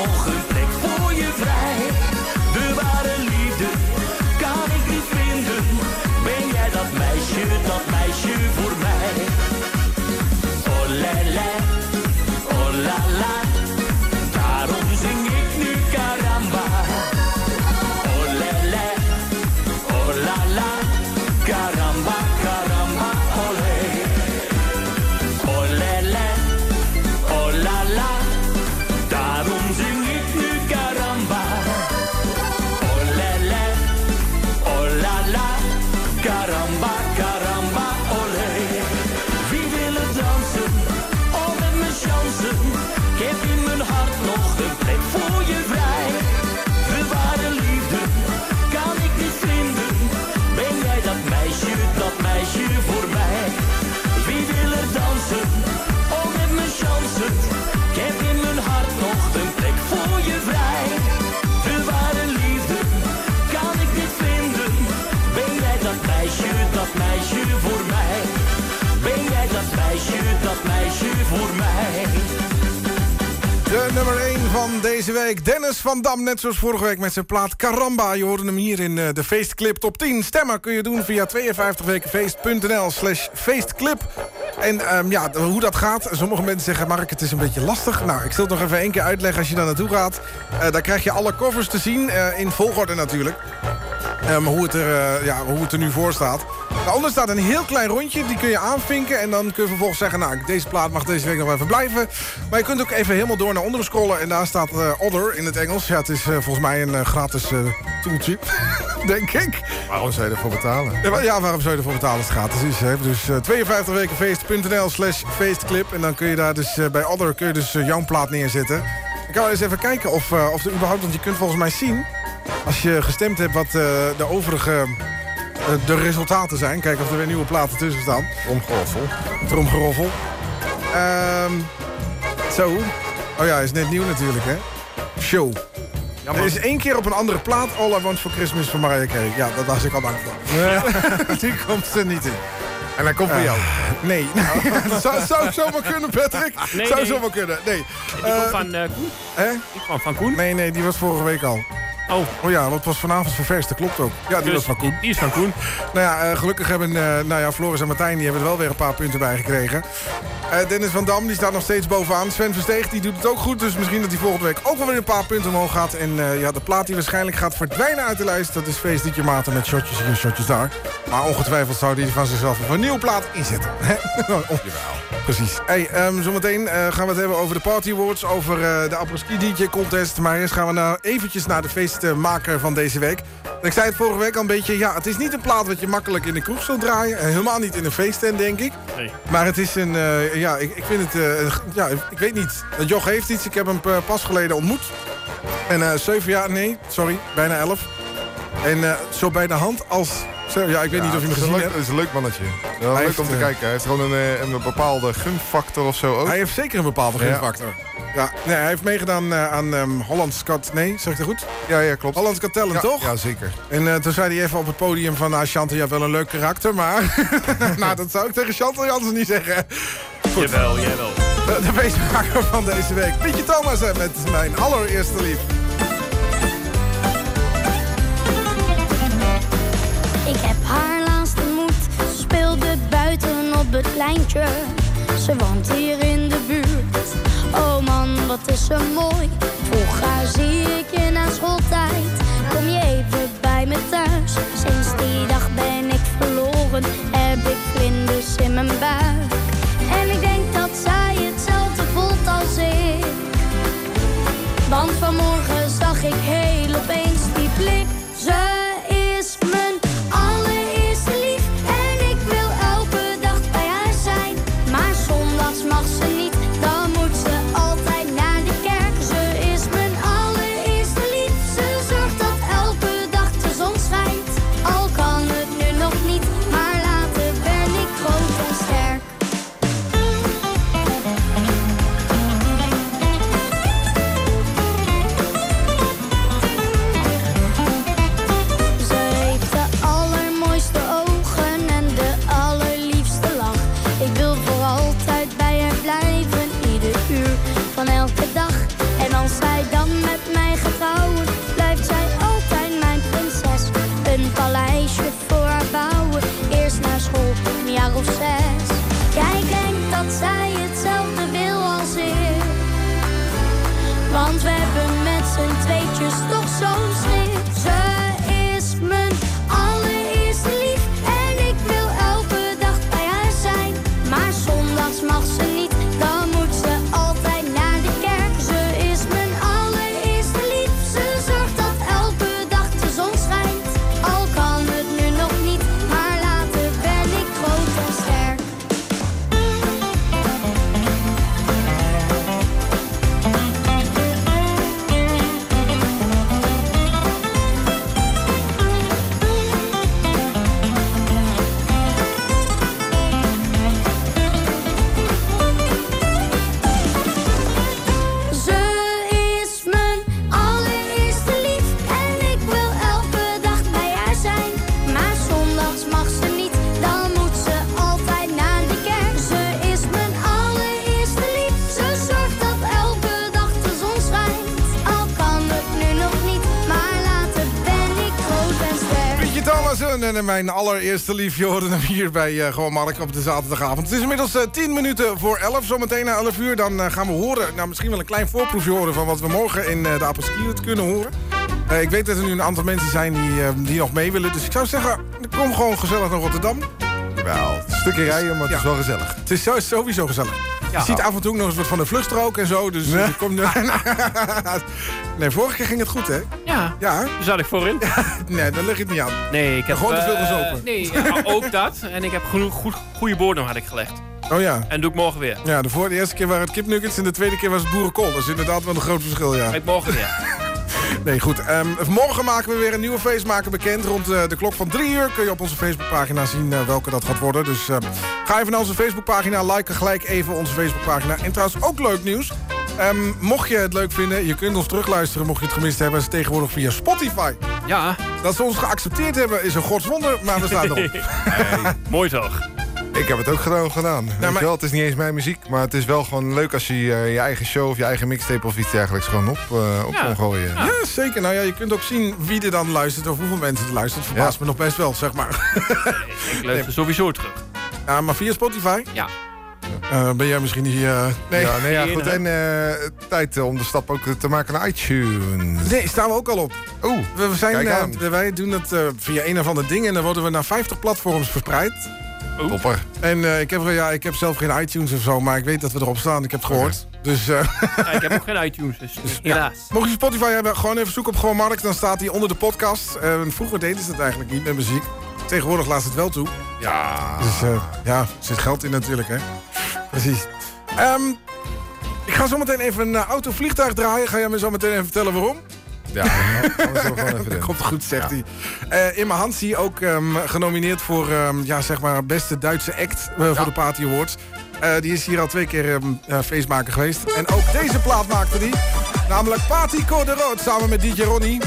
nog een deze week. Dennis van Dam, net zoals vorige week met zijn plaat Caramba. Je hoorde hem hier in eh, de feestclip top 10. Stemmen kun je doen via 52wekenfeest.nl slash feestclip. En ehm, ja, hoe dat gaat. Sommige mensen zeggen, Mark, het is een beetje lastig. Nou, ik zal het nog even één keer uitleggen als je daar naartoe gaat. Eh, daar krijg je alle covers te zien, eh, in volgorde natuurlijk. Ehm, hoe, het er, eh, ja, hoe het er nu voor staat. Daaronder staat een heel klein rondje, die kun je aanvinken. En dan kun je vervolgens zeggen, nou, deze plaat mag deze week nog even blijven. Maar je kunt ook even helemaal door naar onderen scrollen. En daar staat eh, Other in het Engels. Ja, het is eh, volgens mij een eh, gratis eh, toeltje, denk ik. Waarom zou je ervoor betalen? Ja, wa- Ja, waarom zou je ervoor betalen als het gratis is? Hè? Dus eh 52wekenfeest.nl slash feestclip. En dan kun je daar dus eh, bij Other kun je dus eh, jouw plaat neerzetten. Ik kan wel eens even kijken of, eh, of er überhaupt... Want je kunt volgens mij zien, als je gestemd hebt... wat eh, de overige eh, de resultaten zijn. Kijken of er weer nieuwe platen tussen staan. Tromgeroffel. Tromgeroffel. Ehm zo. Oh ja, is net nieuw natuurlijk, hè? Show. er is één keer op een andere plaat All I Want For Christmas van Mariah Carey. Ja, daar was ik al bang voor. Die komt er niet in. En hij komt van jou. Nee, dat zou, zou zomaar kunnen, Patrick. Nee, zou nee. zomaar kunnen. Nee. Die Eh, komt van eh, Koen. hè? Die kwam van Koen. Nee, nee, die was vorige week al. Oh, Oh ja, dat was vanavond ververst, dat klopt ook. Ja, die dus was van Koen. Die is van Koen. Nou ja, eh, gelukkig hebben eh, nou ja, Floris en Martijn die hebben er wel weer een paar punten bij gekregen. Eh, Dennis van Dam die staat nog steeds bovenaan. Sven Versteeg die doet het ook goed. Dus misschien dat hij volgende week ook wel weer een paar punten omhoog gaat. En ja, de plaat die waarschijnlijk gaat verdwijnen uit de lijst... dat is Feest Liedje Maten met shotjes hier en shotjes daar. Maar ongetwijfeld zou hij van zichzelf een nieuwe plaat inzetten. Precies. Hey, ehm, zometeen gaan we het hebben over de Party Awards, over de apres-ski DJ contest. Maar eerst gaan we nou eventjes naar de feestmaker van deze week. Ik zei het vorige week al een beetje, ja, het is niet een plaat wat je makkelijk in de kroeg zult draaien. En helemaal niet in een feesttent, denk ik. Nee. Maar het is een, eh, ja, ik, ik vind het, eh, ja, ik weet niet. Joch heeft iets, ik heb hem eh, pas geleden ontmoet. En eh zeven jaar, nee, sorry, bijna elf. En eh, zo bij de hand als, zo, ja, ik weet niet of je hem gezien leuk, hebt. Het is een leuk mannetje. Leuk om te eh, kijken. Hij heeft gewoon een, eh, een bepaalde gunfactor of zo ook. Hij heeft zeker een bepaalde gunfactor. Ja, nee, hij heeft meegedaan eh, aan ehm Holland's Got... Nee, zeg ik dat goed? Ja, ja, klopt. Holland's Got Talent, ja, toch? Ja, zeker. En eh, toen zei hij even op het podium van... Nou, Chantal, je hebt wel een leuk karakter, maar... nou, dat zou ik tegen Chantal Jansen niet zeggen. Goed. Jawel, jawel. De, de feestmaker van deze week. Pietje Thomas hè, met mijn allereerste lief. Het pleintje. Ze woont hier in de buurt. Oh man, wat is ze mooi. Vroeg haar zie ik je na schooltijd. Kom je even bij me thuis? Sinds die dag ben en eh, mijn allereerste lief. Je hoorde hem hier bij eh, Gewoon Mark op de zaterdagavond. Het is inmiddels eh, 10 minuten voor 11. Zometeen na 11 uur dan eh, gaan we horen, nou misschien wel een klein voorproefje horen... van wat we morgen in eh, de Apelski kunnen horen. Eh, ik weet dat er nu een aantal mensen zijn die, eh, die nog mee willen. Dus ik zou zeggen, kom gewoon gezellig naar Rotterdam. Wel, een stukje rijden, maar het is Ja. wel gezellig. Het is sowieso gezellig. Je ziet af en toe nog eens wat van de vluchtstrook en zo. Dus eh, je komt... nee, vorige keer ging het goed, hè? Ja, Ja, daar zat ik voorin. nee, daar lig je het niet aan. Nee, ik heb... Gewoon te veel eh, gezopen. Nee, ja, ook dat. En ik heb genoeg goed, goede bodem had ik gelegd. Oh ja. En doe ik morgen weer. Ja, de, voor, de eerste keer waren het kipnuggets en de tweede keer was het boerenkool. Dat is inderdaad wel een groot verschil, ja. Ik morgen weer. Nee, goed. Ehm, morgen maken we weer een nieuwe feestmaker bekend. Rond eh, de klok van drie uur kun je op onze Facebookpagina zien eh, welke dat gaat worden. Dus eh, ga even naar onze Facebookpagina. Like gelijk even onze Facebookpagina. En trouwens ook leuk nieuws. Ehm, mocht je het leuk vinden, je kunt ons terugluisteren mocht je het gemist hebben. Dat is tegenwoordig via Spotify. Ja, Dat ze ons geaccepteerd hebben is een godswonder, maar we staan erop. mooi toch? Ik heb het ook gewoon gedaan. Weet je maar- wel, het is niet eens mijn muziek, maar het is wel gewoon leuk als je eh, je eigen show of je eigen mixtape of iets dergelijks gewoon op, eh, op Ja. kon gooien. Ja, zeker. Nou ja, je kunt ook zien wie er dan luistert of hoeveel mensen er luisteren. Het verbaast me nog best wel, zeg maar. Ik luister sowieso terug. Ja, maar via Spotify? Ja. Eh, ben jij misschien niet... eh, nee. Ja, nee, ja, goed. En eh, tijd om de stap ook te maken naar iTunes. Nee, staan we ook al op. Oeh, we, we zijn, wij doen het eh, via een of ander ding en dan worden we naar 50 platforms verspreid. Topper. En eh, ik, heb, ja, ik heb zelf geen iTunes of zo, maar ik weet dat we erop staan. Ik heb het gehoord. Dus, eh, Ja, ik heb ook geen iTunes, dus, helaas. Mocht je Spotify hebben, gewoon even zoeken op Gewoon Markt. Dan staat hij onder de podcast. Vroeger deden ze het eigenlijk niet met muziek. Tegenwoordig laat het wel toe. Ja. Dus eh, ja, er zit geld in natuurlijk, hè. Precies. Ehm, ik ga zo meteen even een eh, auto-vliegtuig draaien. Ga jij me zo meteen even vertellen waarom? Ja, doen. Komt goed, zegt hij. In mijn hand zie je ook ehm, genomineerd voor ehm, ja, zeg maar beste Duitse act voor de Party Awards. Die is hier al twee keer feestmaker geweest. En ook deze plaat maakte die. Namelijk Party Code Rood samen met DJ Ronnie.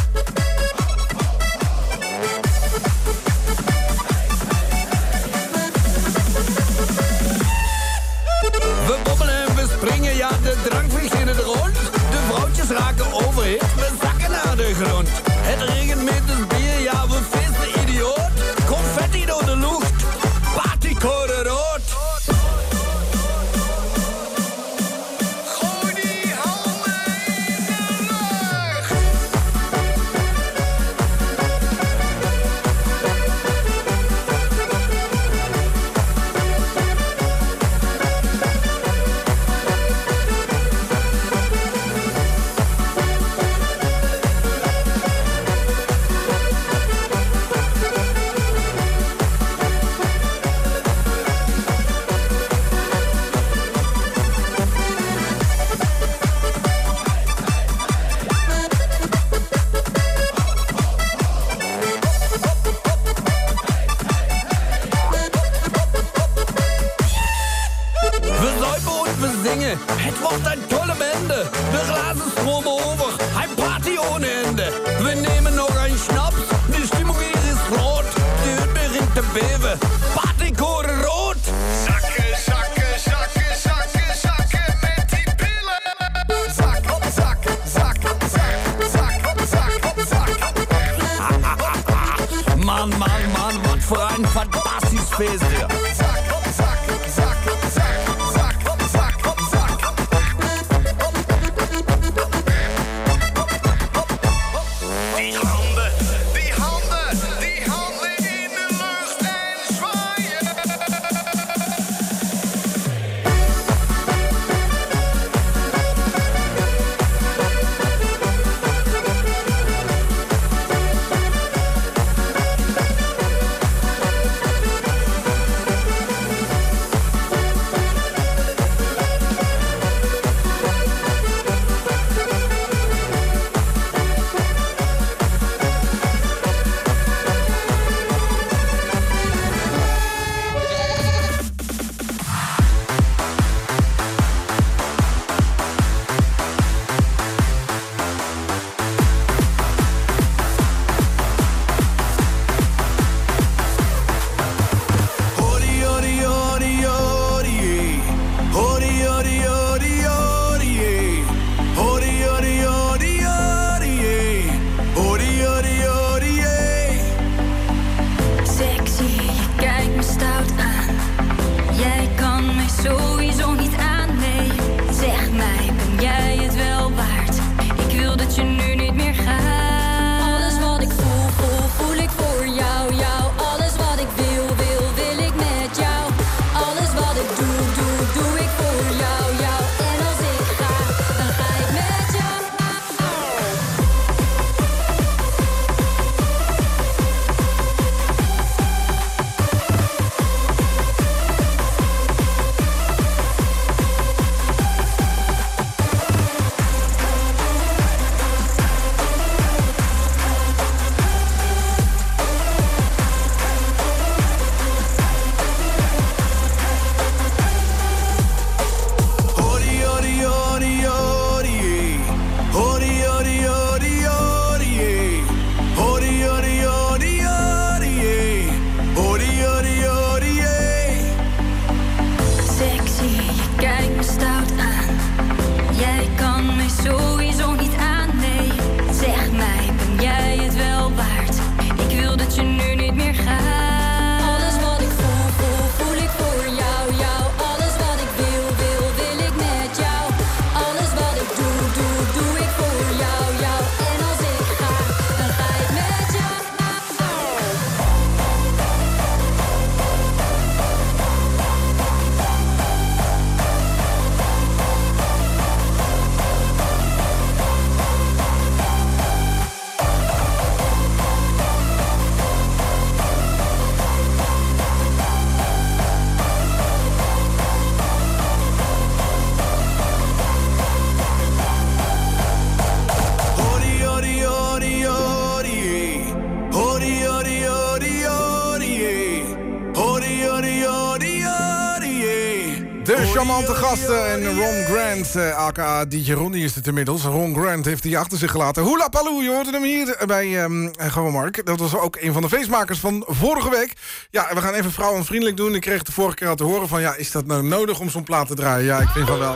Aka DJ Ronnie is het inmiddels. Ron Grant heeft hij achter zich gelaten. Hula Paloo, je hoorde hem hier bij ehm Gewoon Mark. Dat was ook een van de feestmakers van vorige week. Ja, we gaan even vrouwenvriendelijk doen. Ik kreeg de vorige keer al te horen van... ja, is dat nou nodig om zo'n plaat te draaien? Ja, ik vind van wel.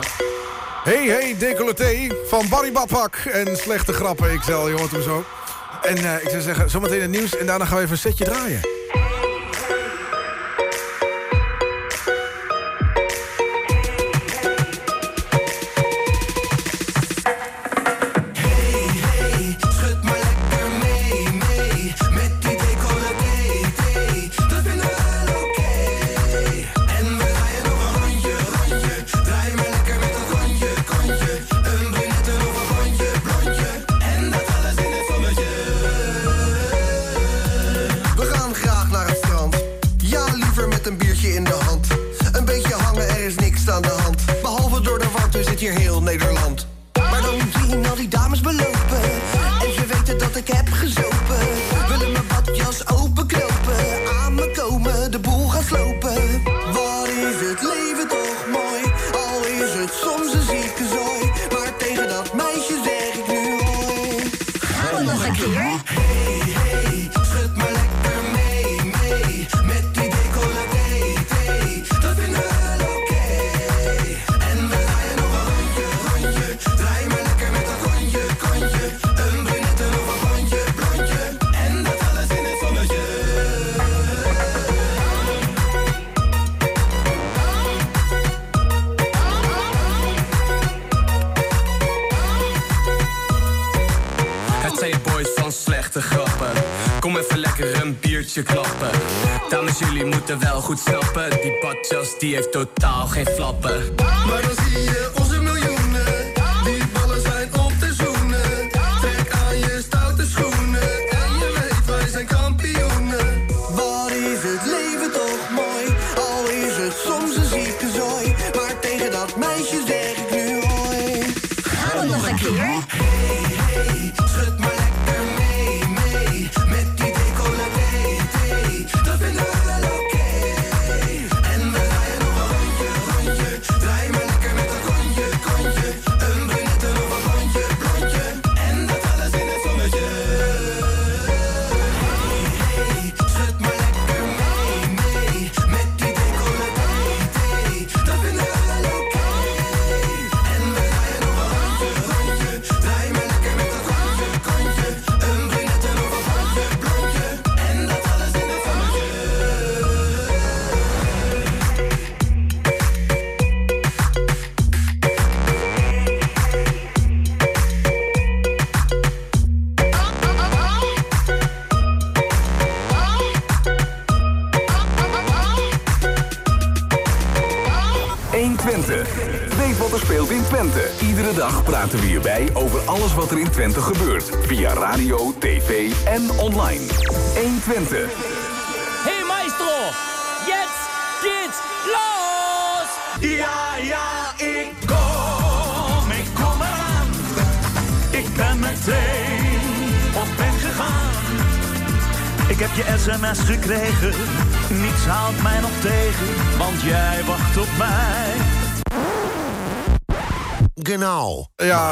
Hey, hey, decolleté van Barry Badpak. En slechte grappen, XL, je hoort hem zo. En eh, ik zou zeggen, zometeen het nieuws. En daarna gaan we even een setje draaien. Het leven toch mooi? Al is het soms een zieke zooi. Klappen. Dames, jullie moeten wel goed snappen. Die badjas die heeft totaal geen flappen. Maar dan zie je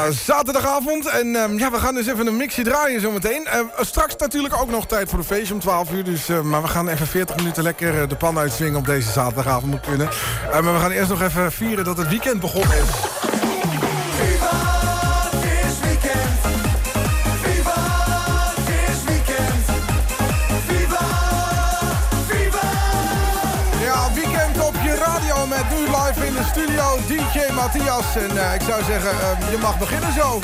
Ja, zaterdagavond. En ehm, ja, we gaan dus even een mixje draaien zometeen. Eh, straks natuurlijk ook nog tijd voor de feestje om 12 uur. Dus, eh, maar we gaan even 40 minuten lekker eh, de pan uitzwingen op deze zaterdagavond moet kunnen. Maar we gaan eerst nog even vieren dat het weekend begonnen is. Matthias. En eh, ik zou zeggen, eh, je mag beginnen zo.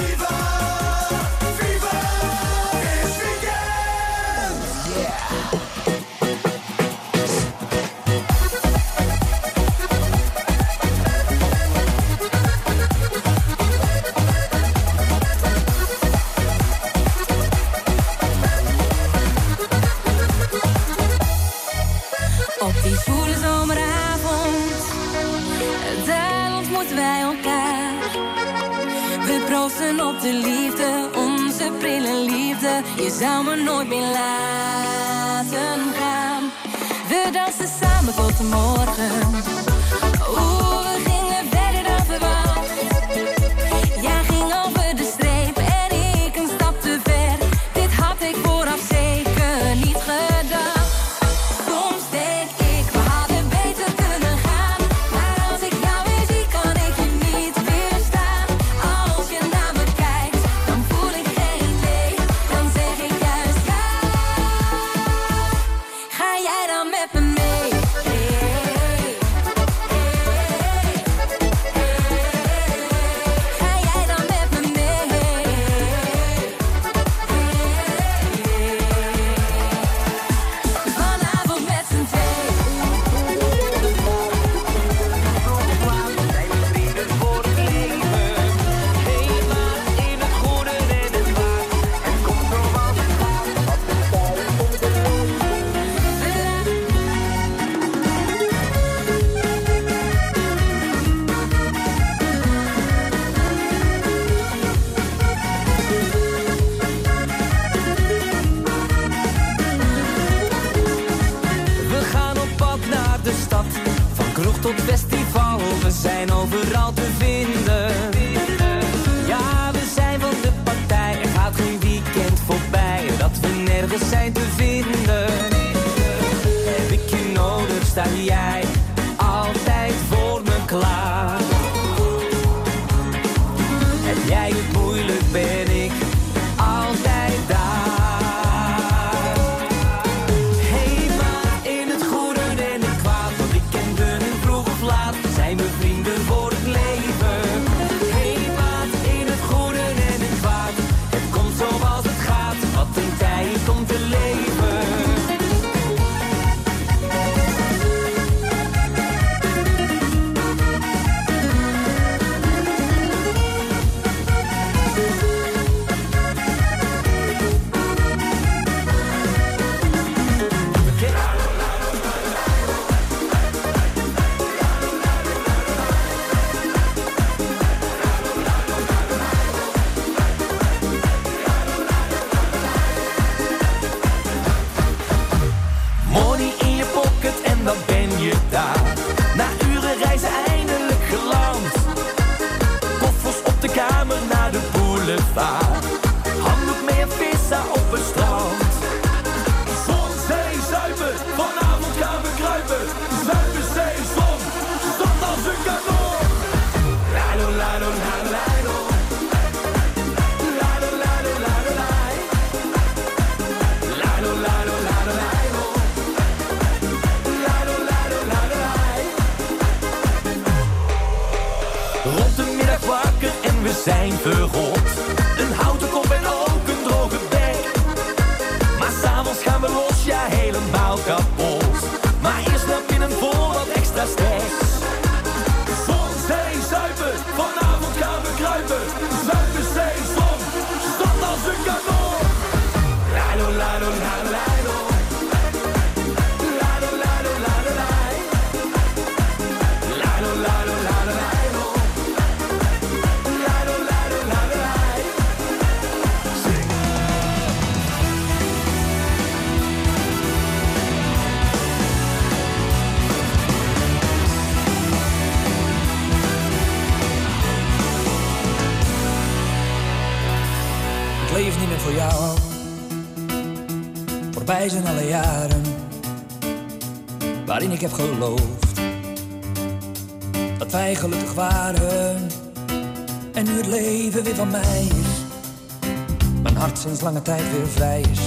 Je zou me nooit meer laten gaan. We dansen samen tot de morgen. In zijn alle jaren waarin ik heb geloofd dat wij gelukkig waren en nu het leven weer van mij is. Mijn hart sinds lange tijd weer vrij is,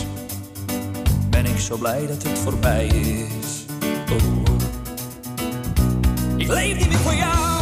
ben ik zo blij dat het voorbij is. Oh. oh. Ik leef niet meer voor jou.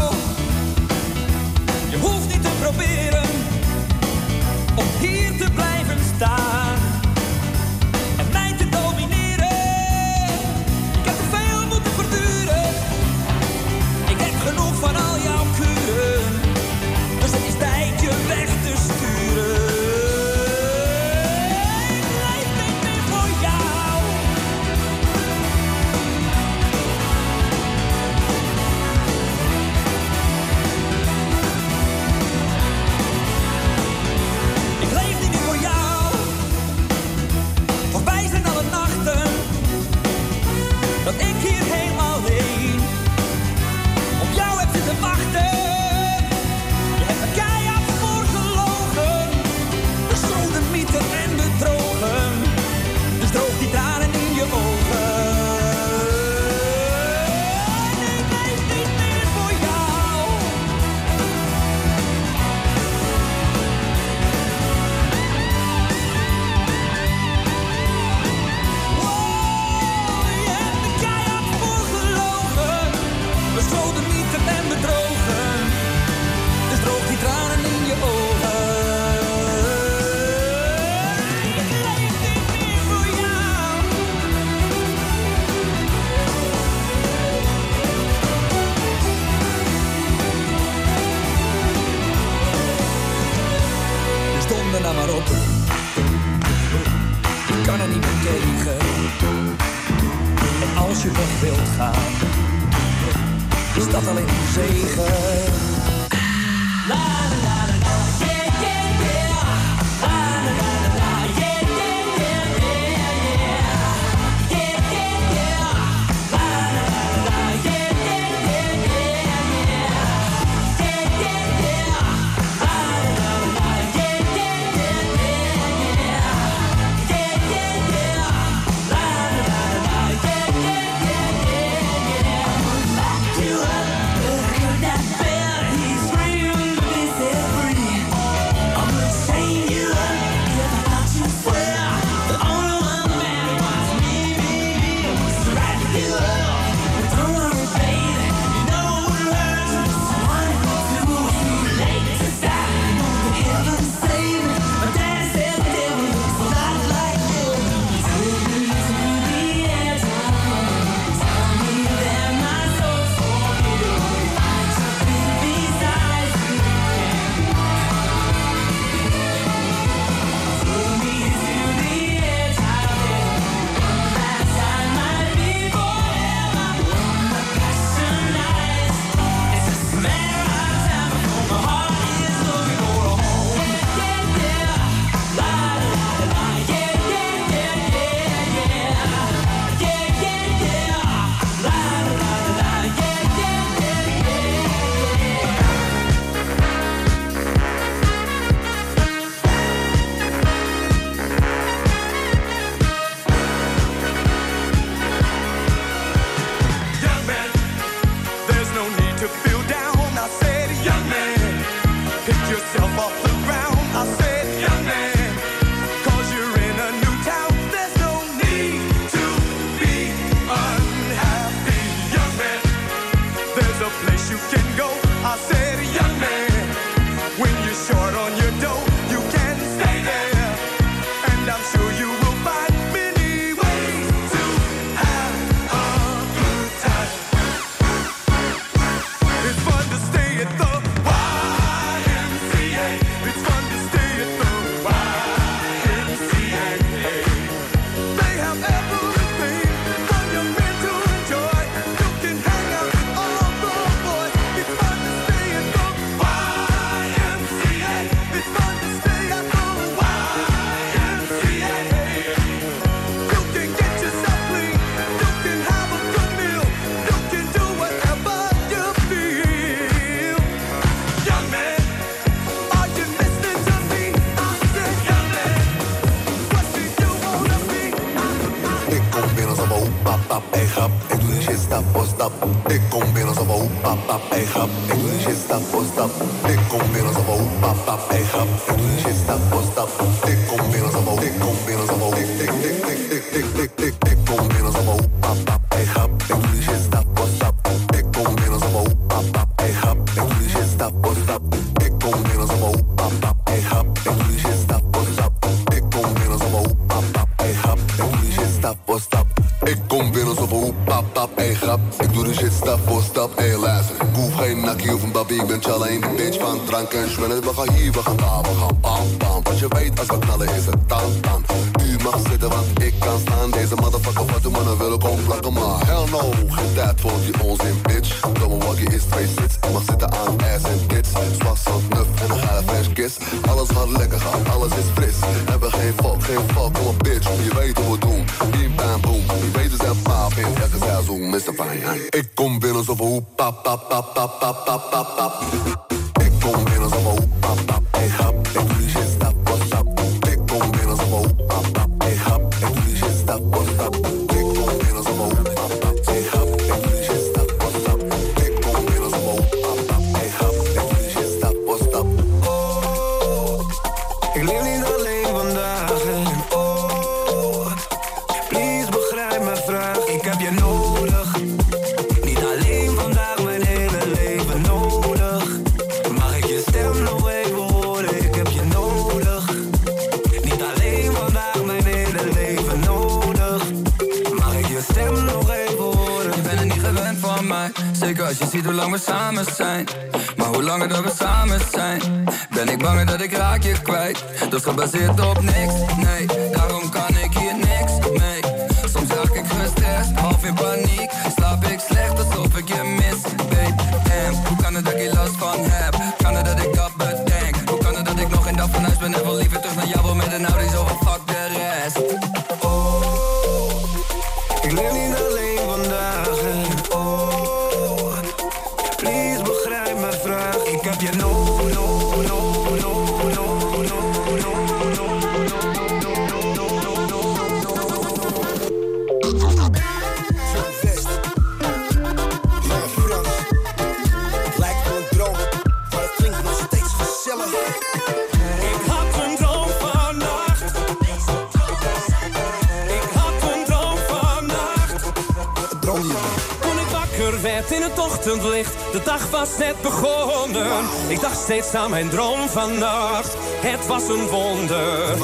Aan mijn droom vannacht. Het was een wonder.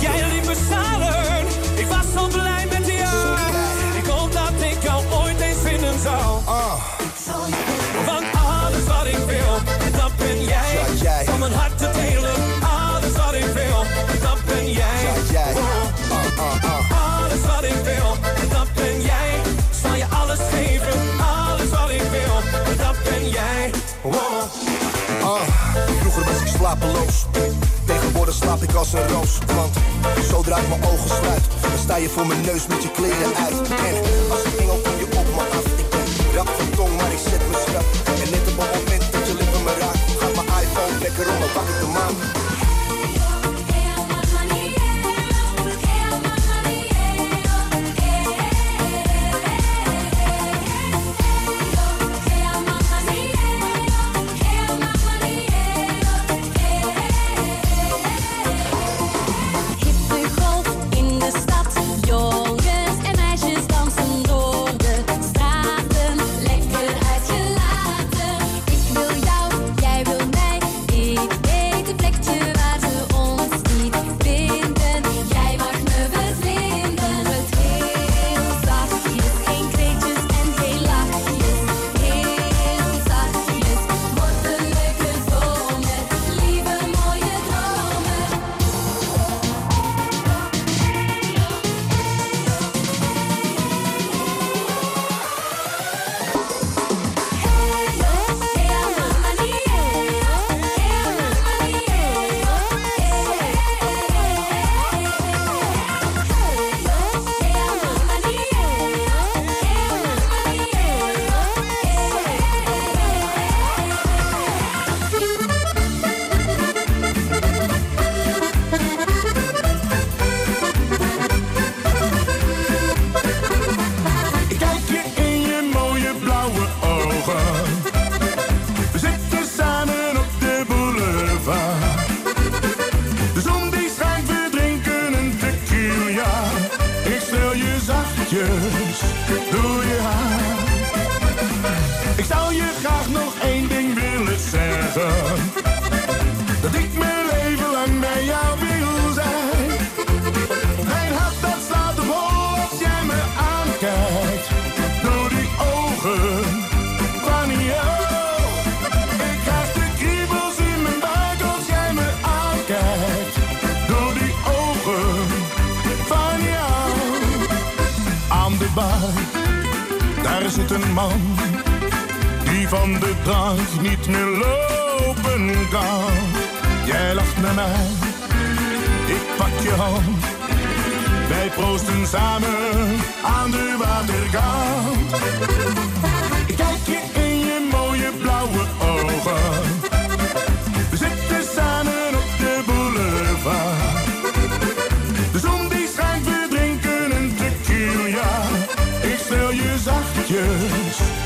Jij liep me salen. Ik was zo blij met slapeloos. Tegenwoordig slaap ik als een roos, want zodra ik mijn ogen sluit, dan sta je voor mijn neus met je kleren uit. En als een engel kom je op me af. Ik ben rap van tong, maar ik zet me strak. En net op het moment dat je lippen me raakt, gaat mijn iPhone lekker om mijn pak de maan. Daar zit een man die van de dag niet meer lopen kan. Jij lacht naar mij, ik pak je hand. Wij proosten samen aan de waterkant. Ik kijk je in je mooie blauwe ogen pictures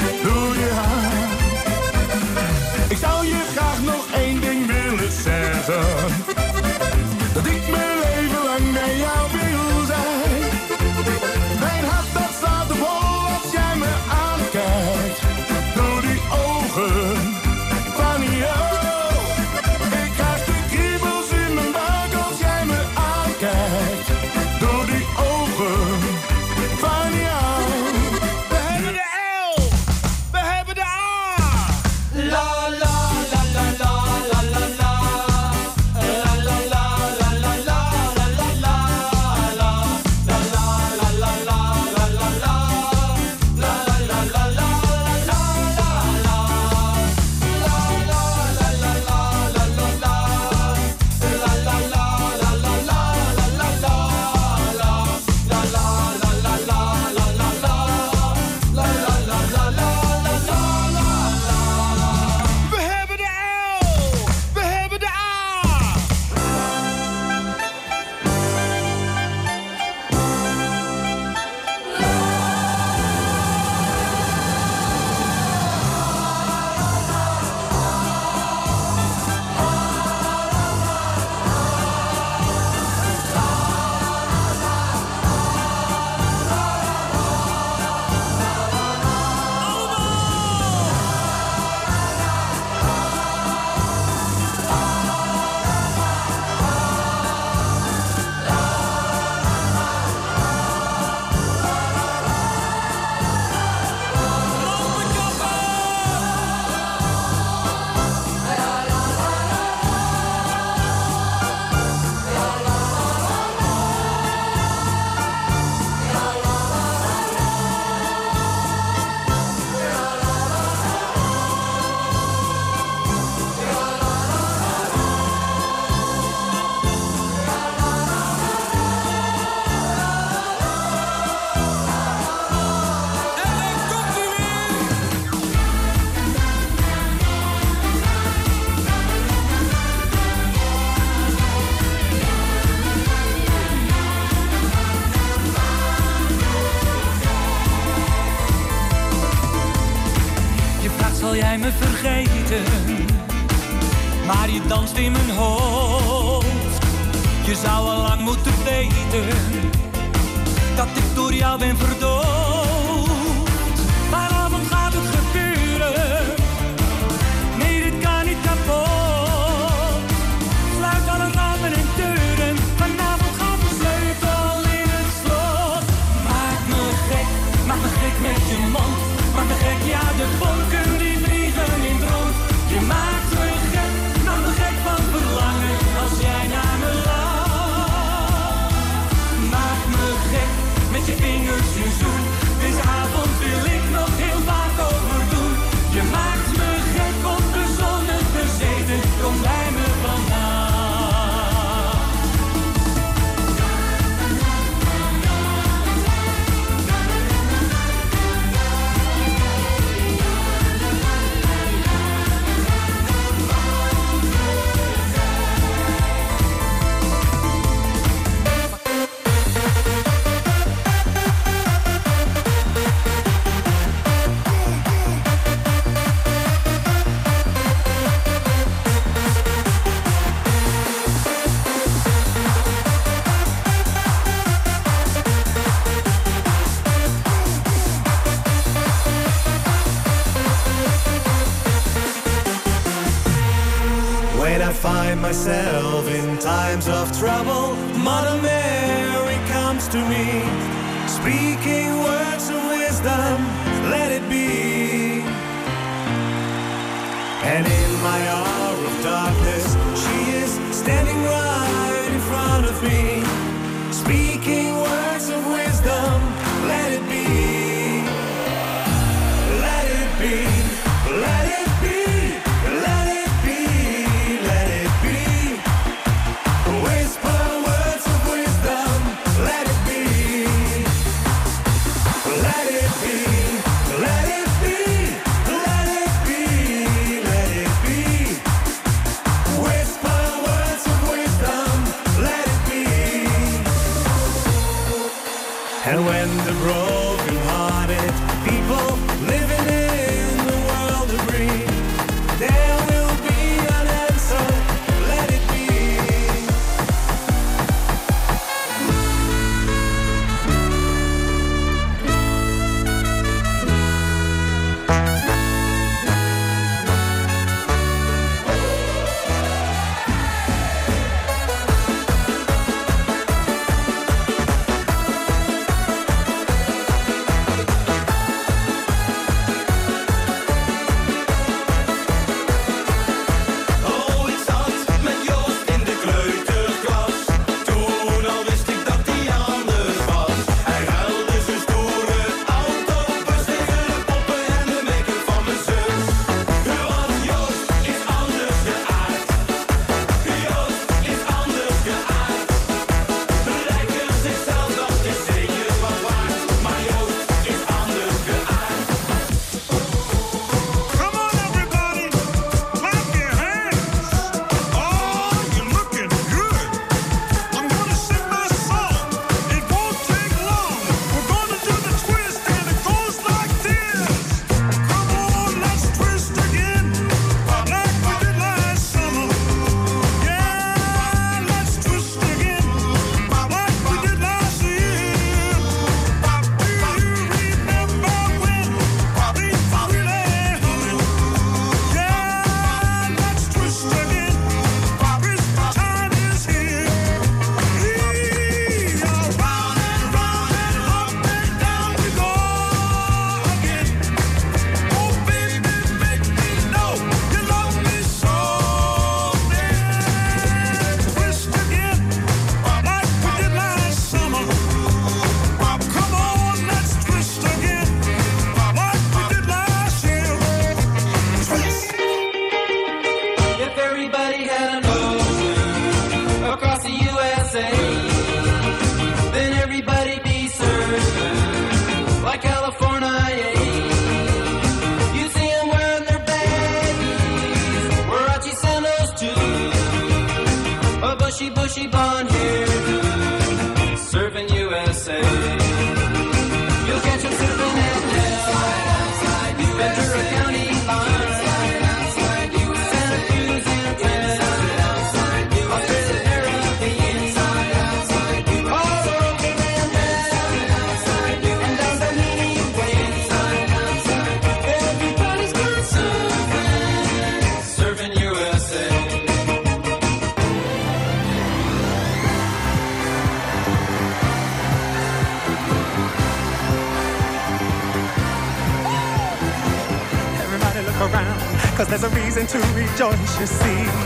to rejoice, you see.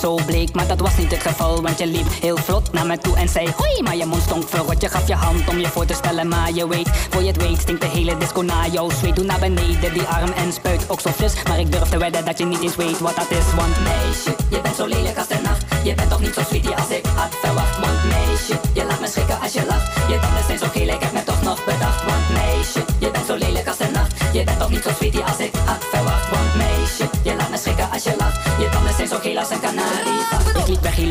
zo bleek, maar dat was niet het geval. Want je liep heel vlot naar me toe en zei hoi. Maar je mond stonk verrot, je gaf je hand om je voor te stellen. Maar je weet, voor je het weet, stinkt de hele disco naar jouw zweet. Doe naar beneden die arm en spuit ook zo fris. Maar ik durf te wedden dat je niet eens weet wat dat is. Want meisje, je bent zo lelijk als de nacht. Je bent toch niet zo sweetie als ik had verwacht.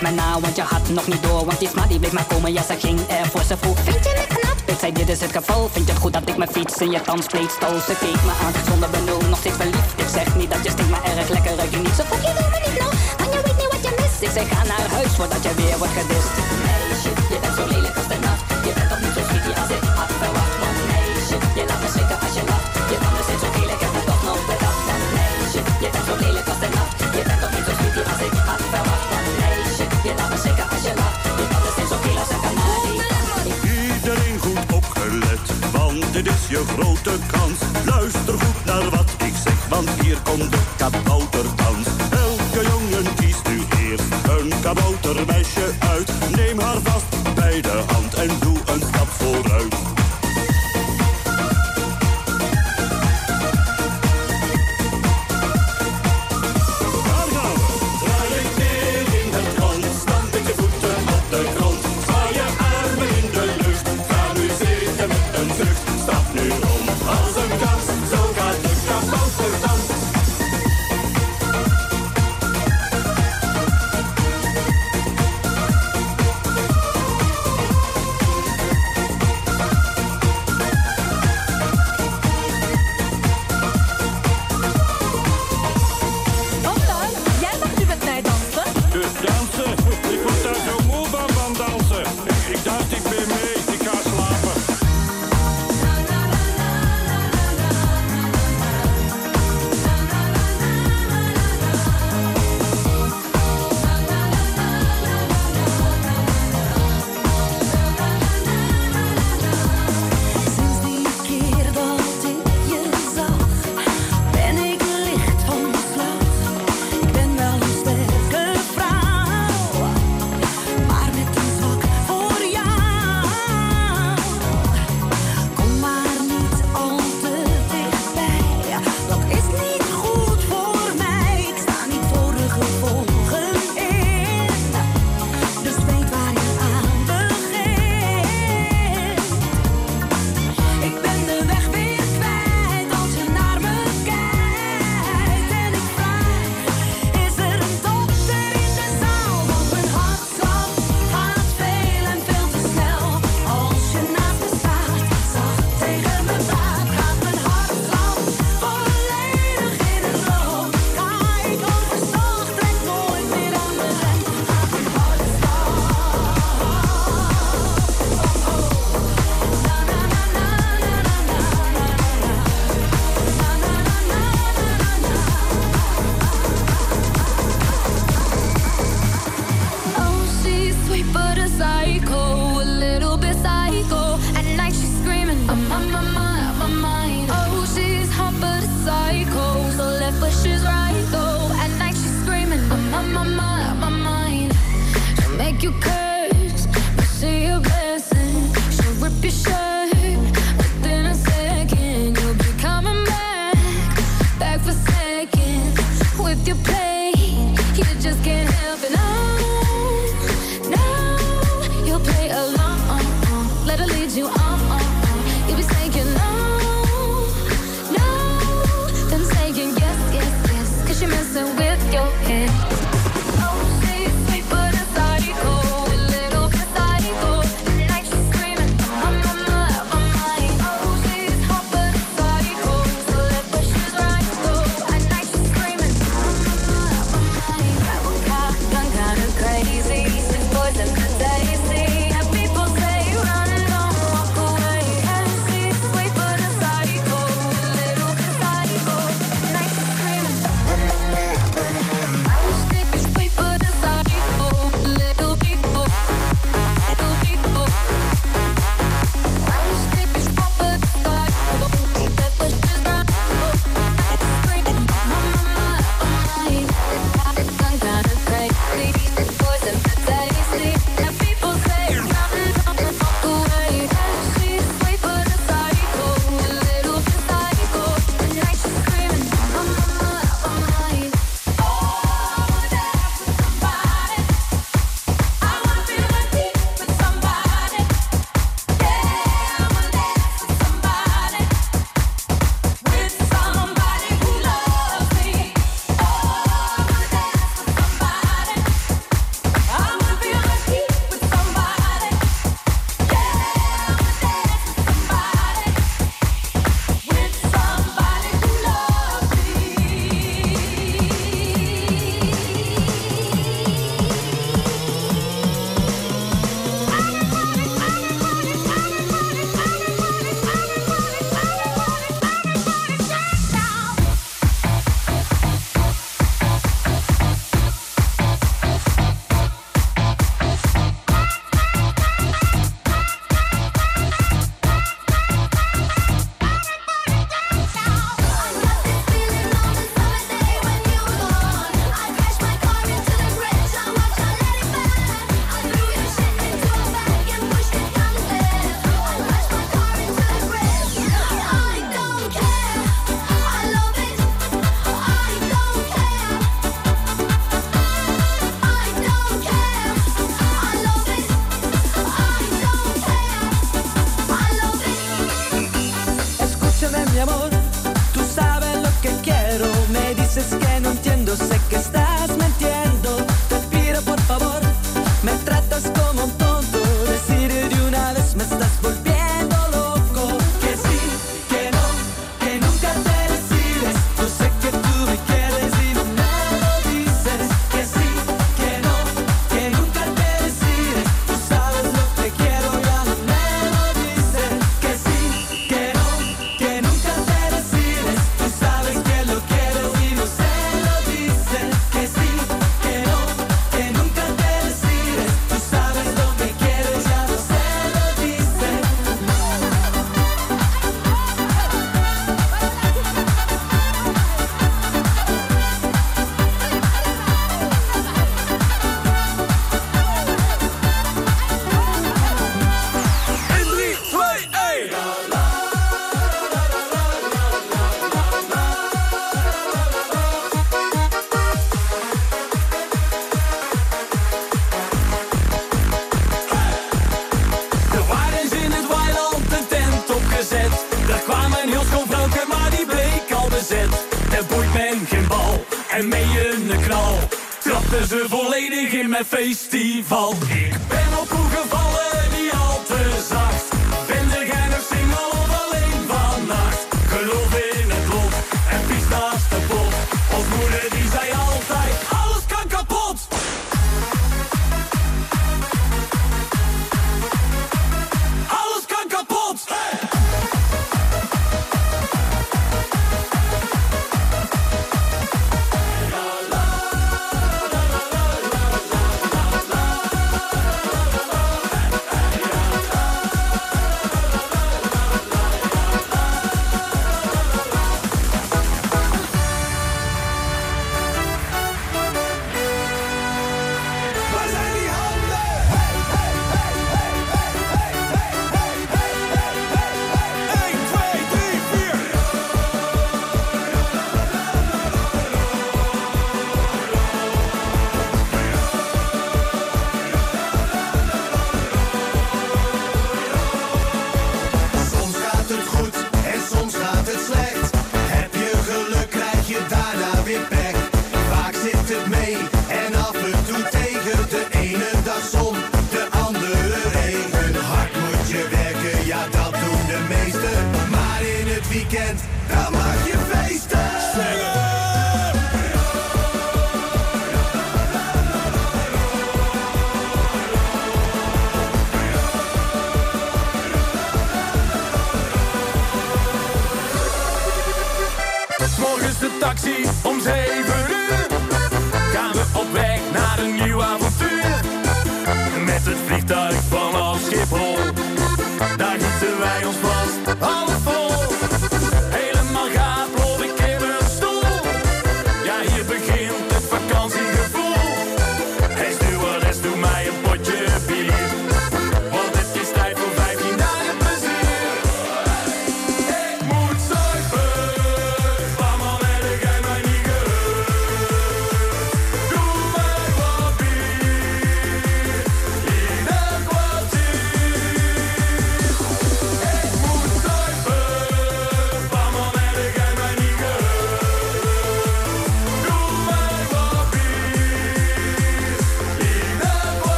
niet meer na, want je had nog niet door. Want die smaak die bleef maar komen, ja ze ging er voor ze vroeg. Vind je me knap? Ik zei dit is het geval, vind je het goed dat ik mijn fiets in je tandspleet stoos. Ze keek me aan, zonder benul, nog steeds verliefd. Ik zeg niet dat je stinkt, maar erg lekker ruik je niet. Zo fuck je wil me niet nou, want je weet niet wat je mist. Ik zeg ga naar huis, voordat je weer wordt gedist. Meisje, je bent zo lelijk. je grote kans. Luister goed naar wat ik zeg, want hier komt de kabouterdans. Elke jongen kiest nu eerst een kabouter bij. Festival. weekends.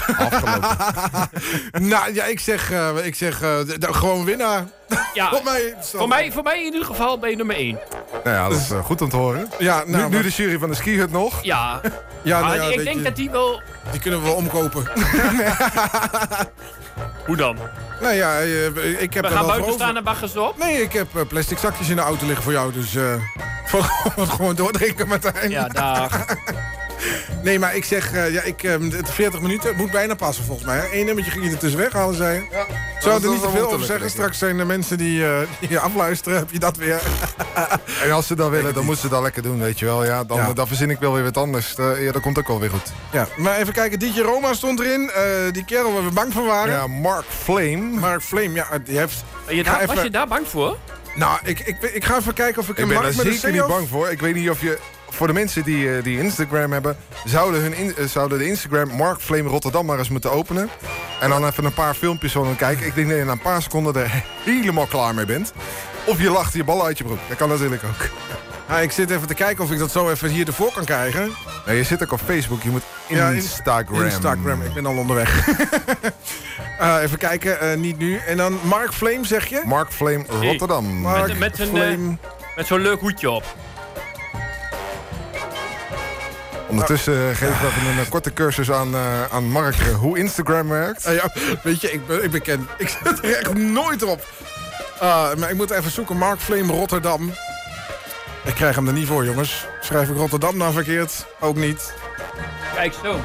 Nou ja, ik zeg, eh, ik zeg eh, gewoon winnaar. Ja, Voor mij, voor, mij, voor mij in ieder geval ben je nummer 1. Nou ja, dat is eh, goed om te horen. Ja, nou, nu, de jury van de ski hut nog. Ja. Ja, Maar nou ja, ik denk je, dat die wel... die kunnen we wel omkopen. Hoe dan? nou ja, ik heb We er gaan wel buiten staan en baggen ze op? Nee, ik heb plastic zakjes in de auto liggen voor jou, dus... eh gewoon doordrinken, Martijn. Ja, dag. Nee, maar ik zeg, eh, ja, ik, eh, het 40 minuten moet bijna passen volgens mij. hè. Eén nummertje ging je er tussenweg halen, zei je. Ja. Zou er niet te veel over zeggen? Straks zijn er mensen die, eh, die je afluisteren. Heb je dat weer? En als ze dat willen, dan moeten ze dat lekker doen, weet je wel. Ja, dan, Ja. dan verzin ik wel weer wat anders. Eh, ja, dat komt ook wel weer goed. Ja, maar even kijken. DJ Roma stond erin. Eh, die kerel waar we bang van waren. Ja, Mark Flame. Mark Flame, ja, die heeft... Je Was je daar bang voor? Nou, ik, ik, ik ga even kijken of ik, Ik een ben daar met een zeker niet bang voor. Ik weet niet of je... Voor de mensen die, eh, die Instagram hebben... Zouden, hun in- eh, zouden de Instagram Mark Flame Rotterdam maar eens moeten openen. En dan even een paar filmpjes van hem kijken. Ik denk dat je na een paar seconden er helemaal klaar mee bent. Of je lacht je bal uit je broek. Dat kan natuurlijk ook. Ja, ik zit even te kijken of ik dat zo even hier ervoor kan krijgen. Nee, je zit ook op Facebook. Je moet Ja, in- Instagram. Instagram, ik ben al onderweg. Eh, even kijken, eh, niet nu. En dan Mark Flame, zeg je? Mark Flame Rotterdam. Mark Met, met, een, Flame. met zo'n leuk hoedje op. Ondertussen eh, geven we even een eh, korte cursus aan, eh, aan Mark hoe Instagram werkt. Ja, weet je, ik ben, ik ben ken- Ik zit er echt nooit op. Ah, maar ik moet even zoeken. Mark Flame Rotterdam. Ik krijg hem er niet voor, jongens. Schrijf ik Rotterdam nou verkeerd? Ook niet. Kijk zo.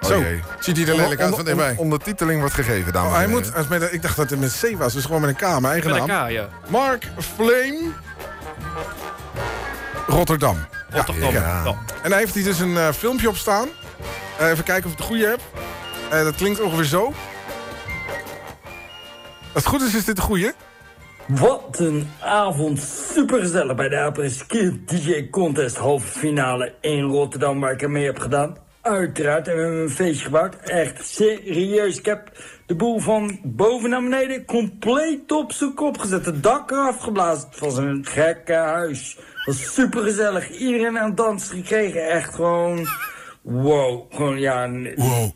Zo, jee. ziet hij er lelijk uit van onder- Ondertiteling wordt gegeven, dames Oh, hij moet, met, ik dacht dat het met C was, dus gewoon met een K, mijn eigen Met een naam. K, ja. Mark Flame Rotterdam. Ja. En daar heeft hij dus een eh, filmpje op staan. Eh, even kijken of ik het goede heb. Eh, dat klinkt ongeveer zo. Als het goed is, is dit de goede. Wat een avond. Supergezellig bij de apres-ski DJ Contest halve finale in Rotterdam waar ik er mee heb gedaan. Uiteraard hebben we een feestje gebouwd. Echt serieus. Ik heb de boel van boven naar beneden compleet op zijn kop gezet. Het dak eraf geblazen. Het was een gekke huis. Het was supergezellig. Iedereen aan het dansen gekregen. Echt gewoon... Wow. Gewoon ja... Wow.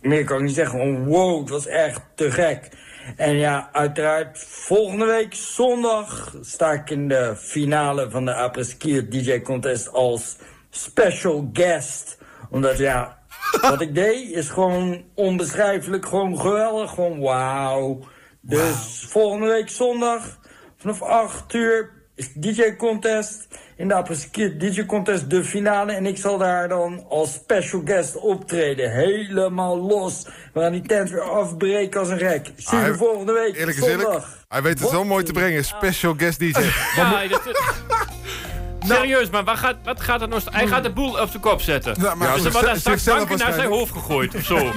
Meer kan ik niet zeggen. Gewoon wow. Het was echt te gek. En ja, uiteraard volgende week zondag sta ik in de finale van de Apres-Ski DJ Contest als special guest. Omdat ja, wat ik deed is gewoon onbeschrijfelijk, gewoon geweldig, gewoon wauw. Dus volgende week zondag vanaf 8 uur is DJ Contest. In de DJ Contest de finale. En ik zal daar dan als special guest optreden. Helemaal los. We gaan die tent weer afbreken als een gek. Zie je volgende week. Eerlijk zondag. eerlijk, hij weet het zo mooi te brengen. Special guest DJ. Ja, dat, Serieus, maar wat gaat, wat gaat er nou... Hij gaat de boel op zijn kop zetten. Nou, maar- dus Ja, er wordt daar straks banken naar zijn hoofd gegooid of zo.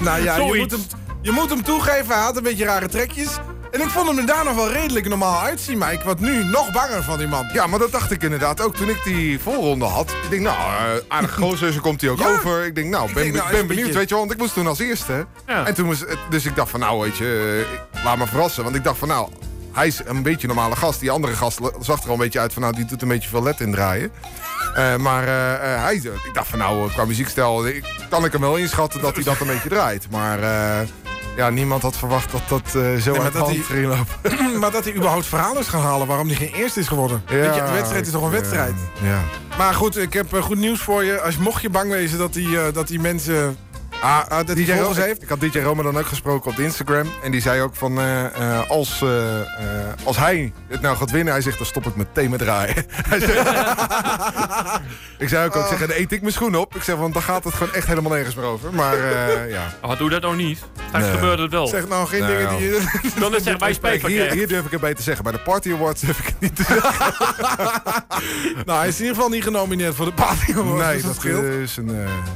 Nou ja, je Zoiets. moet, hem, je moet hem toegeven, hij had een beetje rare trekjes. En ik vond hem er daar nog wel redelijk normaal uitzien. Maar ik word nu nog banger van die man. Ja, maar dat dacht ik inderdaad ook toen ik die voorronde had. Ik denk, nou, uh, aardig gozer, zo komt hij ook Ja. over. Ik denk, nou, ben, denk, nou, ben benieuwd, beetje- weet je wel. Want ik moest toen als eerste. Ja. En toen moest, dus ik dacht van, nou, weet je, eh, laat me verrassen. Want ik dacht van, nou, hij is een beetje een normale gast. Die andere gast zag er al een beetje uit van, nou, die doet een beetje veel let indraaien. Eh maar eh, eh, hij, ik dacht van, nou, qua muziekstijl kan ik hem wel inschatten dat hij dat een beetje draait. Maar ja, niemand had verwacht dat dat zo maar uit de hand hij- ging lopen. maar dat hij überhaupt verhaal is gaan halen waarom hij geen eerste is geworden. Weet je, een wedstrijd is toch een wedstrijd? Ja. Maar goed, ik heb goed nieuws voor je. Als mocht je bang wezen dat die, dat die mensen... Ah, ah, dat DJ heeft. Ik had DJ Roma dan ook gesproken op de Instagram. En die zei ook van, eh, eh, als, eh, als hij het nou gaat winnen, hij zegt, dan stop ik meteen met draaien. Hij zegt- ik zei ook, ook zeg, dan eet ik mijn schoen op. Ik zeg, want dan gaat het gewoon echt helemaal nergens meer over. Maar eh, ja. Oh, doe dat nou niet. Straks Nee. gebeurt het wel. Zeg nou geen dingen die je... Dan is wij van Hier, hier durf ik erbij te zeggen. Bij de Party Awards heb ik het niet te zeggen. nou, hij is in ieder geval niet genomineerd voor de Party Awards. Nee, dus dat scheelt. is een...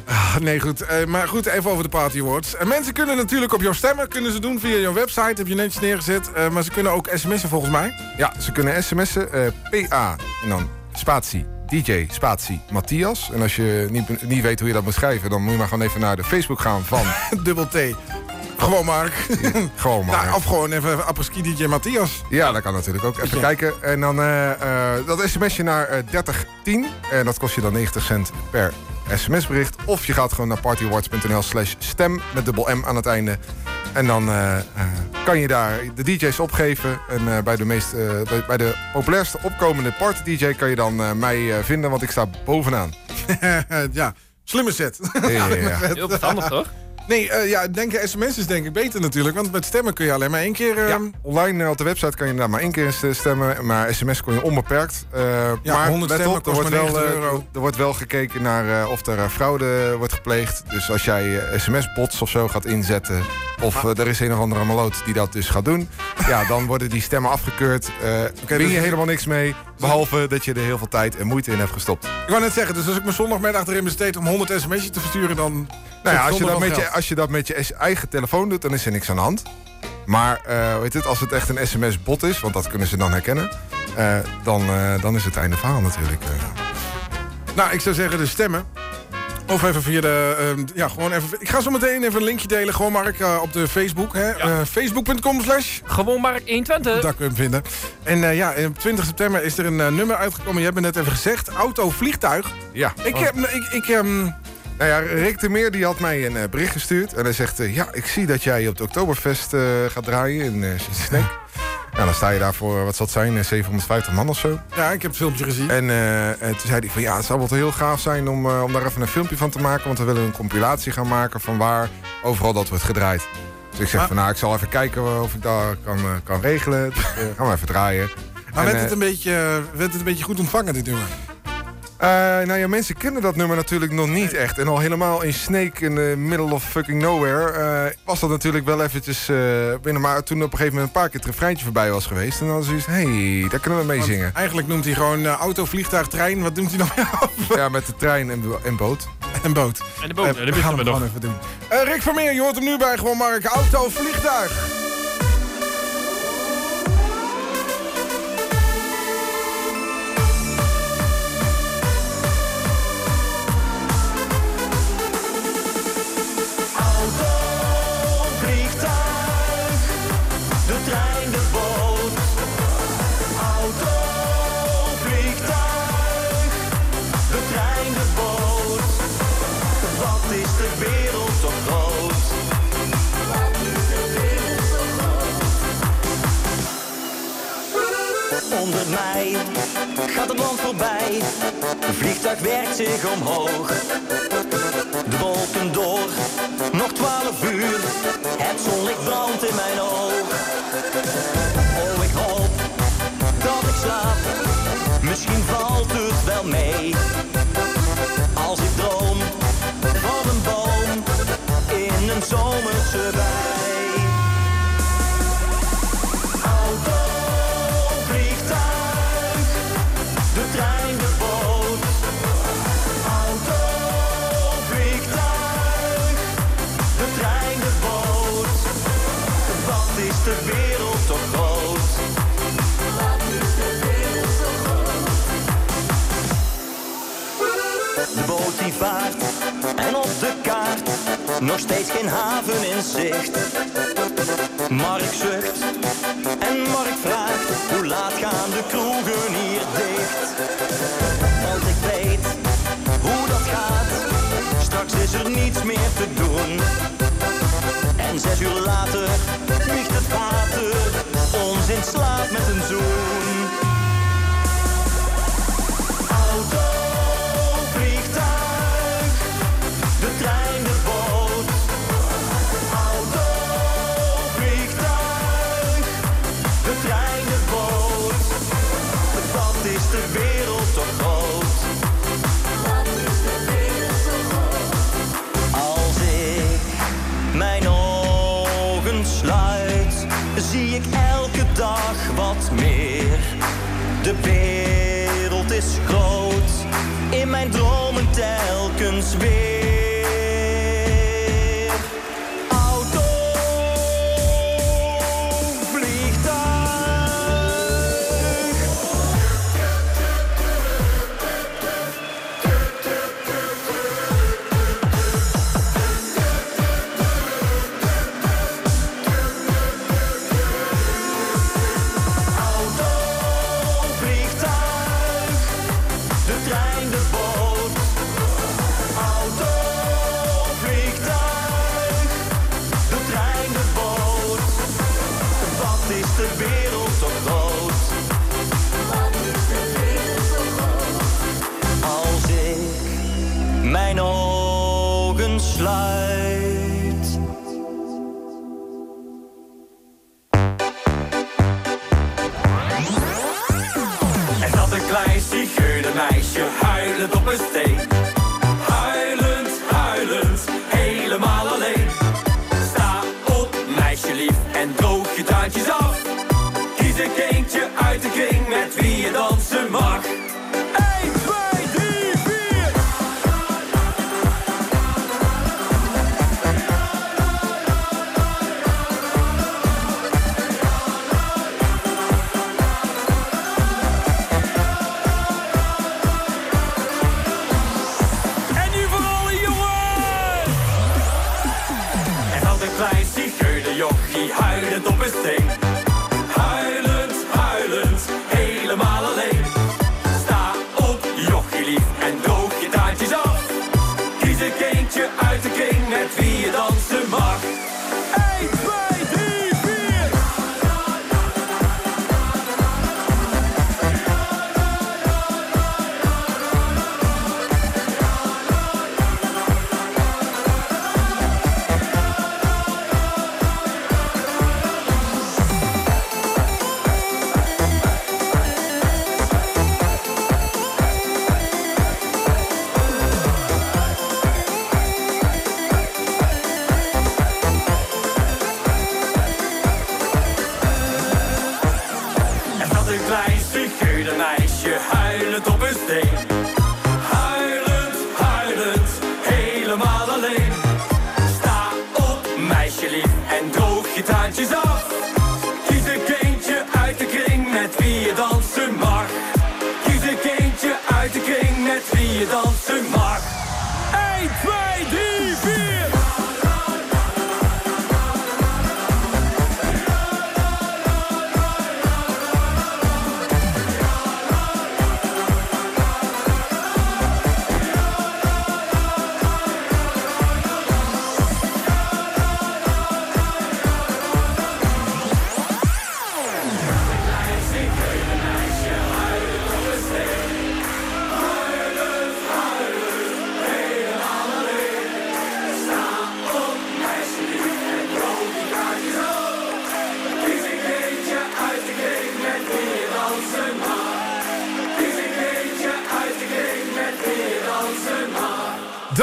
eh, Ah, nee, goed. Eh, maar goed, even over de Party Awards. En mensen kunnen natuurlijk op jouw stemmen kunnen ze doen via jouw website. Heb je netjes neergezet. Eh, maar ze kunnen ook sms'en volgens mij. Ja, ze kunnen sms'en. eh, PA en dan spatie DJ spatie Matthias. En als je niet, niet weet hoe je dat moet schrijven... dan moet je maar gewoon even naar de Facebook gaan van... Dubbel T. Gewoon Mark. gewoon maar. Nou, of gewoon even apres-ski DJ Matthias. Ja, dat kan natuurlijk ook. Even kijken. En dan eh, eh, dat sms'je naar eh 3010. En dat kost je dan 90 cent per sms-bericht. Of je gaat gewoon naar partyawards.nl slash stem met dubbel M aan het einde. En dan eh, eh, kan je daar de DJ's opgeven. En eh, bij, de meest, bij, de populairste opkomende party-DJ kan je dan mij vinden, want ik sta bovenaan. ja, slimme set. Ja, ja, ja. Heel verstandig, toch? Nee, eh, ja, denken sms is denk ik beter natuurlijk. Want met stemmen kun je alleen maar één keer... Ja, online eh, op de website kan je inderdaad maar één keer stemmen. Maar sms kon je onbeperkt. Eh, Ja, maar 100 let stemmen op, er kost wordt, wel, 90 euro. er wordt wel gekeken naar of er fraude wordt gepleegd. Dus als jij sms-bots of zo gaat inzetten... of er is een of andere maloot die dat dus gaat doen... ja, dan worden die stemmen afgekeurd. Eh win je dus- helemaal niks mee. Behalve dat je er heel veel tijd en moeite in hebt gestopt. Ik wou net zeggen, dus als ik mijn zondagmiddag erin besteed om 100 sms'jes te versturen, dan... Nou ja, als je, dat met je, als je dat met je eigen telefoon doet, dan is er niks aan de hand. Maar eh, weet het, als het echt een sms-bot is, want dat kunnen ze dan herkennen... eh, dan, eh, dan is het einde verhaal natuurlijk. eh. Nou, ik zou zeggen de stemmen. Of even via de... ehm, ja, gewoon even... Ik ga zo meteen even een linkje delen, gewoon Mark, eh, op de Facebook. hè. Eh, Facebook.com slash... Gewoon Mark 120. Daar kun je hem vinden. En eh, ja, op 20 september is er een nummer uitgekomen. Je hebt me net even gezegd. Auto, vliegtuig. Ja. Ik heb... Ik, ik, ehm, Nou ja, Rick de Meer die had mij een bericht gestuurd. En hij zegt, ja, ik zie dat jij op de Oktoberfest gaat draaien in uh, Sneek. Ja, dan sta je daar voor, wat zal het zijn, eh, 750 man of zo. ja, ik heb het filmpje gezien. En eh, eh, toen zei hij van, ja, het zou wel heel gaaf zijn om, eh, om daar even een filmpje van te maken. Want we willen een compilatie gaan maken van waar overal dat wordt gedraaid. Dus ik zeg Maar- van, nou, ik zal even kijken of ik dat kan, eh, kan regelen. Dus, eh, gaan we even draaien. maar En, werd, eh, het een beetje, werd het een beetje goed ontvangen, dit nummer? Eh, nou ja, mensen kennen dat nummer natuurlijk nog niet echt. En al helemaal in Snake in the middle of fucking nowhere... eh, was dat natuurlijk wel eventjes eh, binnen. Maar toen op een gegeven moment een paar keer het refreintje voorbij was geweest... en dan was zoiets, hé, hey, daar kunnen we mee Want zingen. Eigenlijk noemt hij gewoon auto, vliegtuig, trein. Wat noemt hij nog meer? Ja, met de trein en, en boot. En boot. En de boot, dat gaan we hem nog. gewoon even doen. Eh, Rick Vermeer, je hoort hem nu bij gewoon Mark. Auto, vliegtuig. Gaat het land voorbij. Een vliegtuig werkt zich omhoog. De wolken door, nog twaalf uur. Het zonlicht brandt in mijn oog. Oh, ik hoop dat ik slaap. Misschien valt het wel mee. Als ik droom van een boom in een zomerse. Nog steeds geen haven in zicht. Mark zucht en Mark vraagt, hoe laat gaan de kroegen hier dicht? Want ik weet hoe dat gaat, straks is er niets meer te doen. En zes uur later vliegt het water ons in slaap met een zoen. Telkens weer.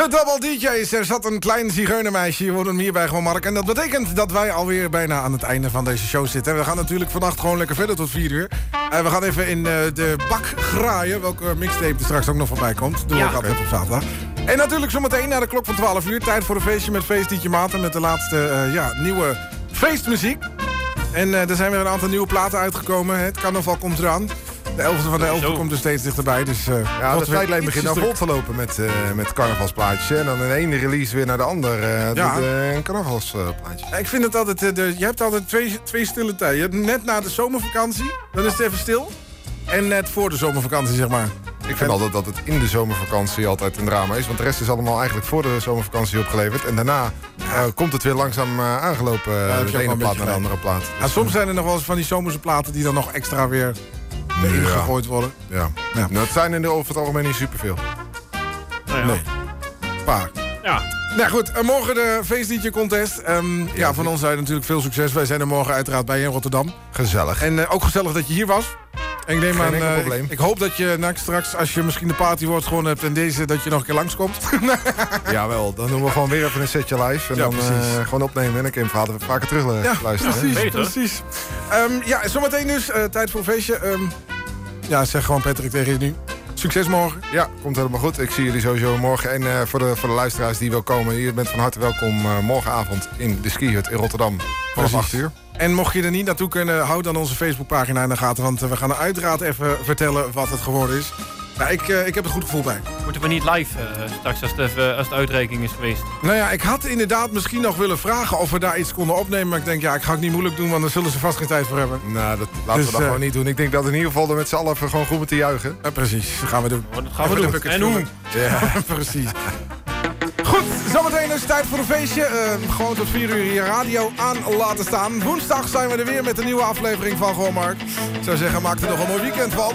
Double DJ's. Er zat een klein zigeunermeisje. Je hoort hem hierbij gewoon, Mark. En dat betekent dat wij alweer bijna aan het einde van deze show zitten. We gaan natuurlijk vannacht gewoon lekker verder tot 4 uur. En we gaan even in eh, de bak graaien. Welke mixtape er straks ook nog voorbij komt. Doe ik altijd op zaterdag. En natuurlijk zometeen na de klok van 12 uur. Tijd voor een feestje met Feest Dietje Maarten. Met de laatste eh, ja, nieuwe feestmuziek. En eh, er zijn weer een aantal nieuwe platen uitgekomen. Het carnaval komt eraan. De 11e van de 11e komt er steeds dichterbij. Dus, eh, Ja, de tijdlijn begint ietsje vol te lopen met, eh met carnavalsplaatjes. En dan in de ene release weer naar de ander. eh Ja. een carnavalsplaatje. Ik vind het altijd, de, je hebt altijd twee, twee stille tijden. Je hebt net na de zomervakantie, dan is het even stil. En net voor de zomervakantie, zeg maar. Ik vind altijd dat het in de zomervakantie altijd een drama is. Want de rest is allemaal eigenlijk voor de zomervakantie opgeleverd. En daarna komt het weer langzaam aangelopen. Ja, de ene plaat naar de andere plaat. Ja, soms zijn er nog wel eens van die zomerse platen die dan nog extra weer erin Ja. gegooid worden. Ja. Nou, het zijn er over het algemeen niet superveel. Nou ja. Nee. Paar. Ja. Nou goed, en morgen de feestliedje contest. Ehm, ja, van ons zijn natuurlijk veel succes. Wij zijn er morgen uiteraard bij in Rotterdam. Gezellig. En eh, ook gezellig dat je hier was. En ik neem Geen aan, eh. Ik, ik hoop dat je na- straks, als je misschien de party wordt gewonnen hebt... en deze, dat je nog een keer langskomt. Jawel, dan doen we gewoon weer even een setje live. En Ja, dan precies. eh, gewoon opnemen en dan kun je hem vaker, vaker terug eh, Ja, luisteren. hè? precies, precies. Ehm, ja, zometeen dus, eh, tijd voor een feestje. Ehm, ja, zeg gewoon Patrick tegen je nu. Succes morgen. Ja, komt helemaal goed. Ik zie jullie sowieso morgen. En eh, voor, de, voor de luisteraars die wil komen, je bent van harte welkom eh, morgenavond in de Ski Hut in Rotterdam. Vanaf Precies. 8 uur. En mocht je er niet naartoe kunnen, houd dan onze Facebookpagina in de gaten. Want eh, we gaan er uiteraard even vertellen wat het geworden is. Nou, ik, eh, ik heb het goed gevoel bij. Moeten we niet live eh, straks als het, even, als de uitreiking is geweest? Nou ja, ik had inderdaad misschien nog willen vragen of we daar iets konden opnemen. Maar ik denk, ja, ik ga het niet moeilijk doen, want daar zullen ze vast geen tijd voor hebben. Nou, dat laten Dus, we dat eh, gewoon niet doen. Ik denk dat in ieder geval er met z'n allen gewoon goed moeten juichen. Ja, precies, dat gaan we doen. dat gaan we Even de doen. En hoe? Ja, precies. Goed, zometeen is het tijd voor een feestje. Eh, gewoon tot 4 uur hier radio aan laten staan. Woensdag zijn we er weer met een nieuwe aflevering van Gewoon Mark. Ik zou zeggen, maak er nog een mooi weekend van.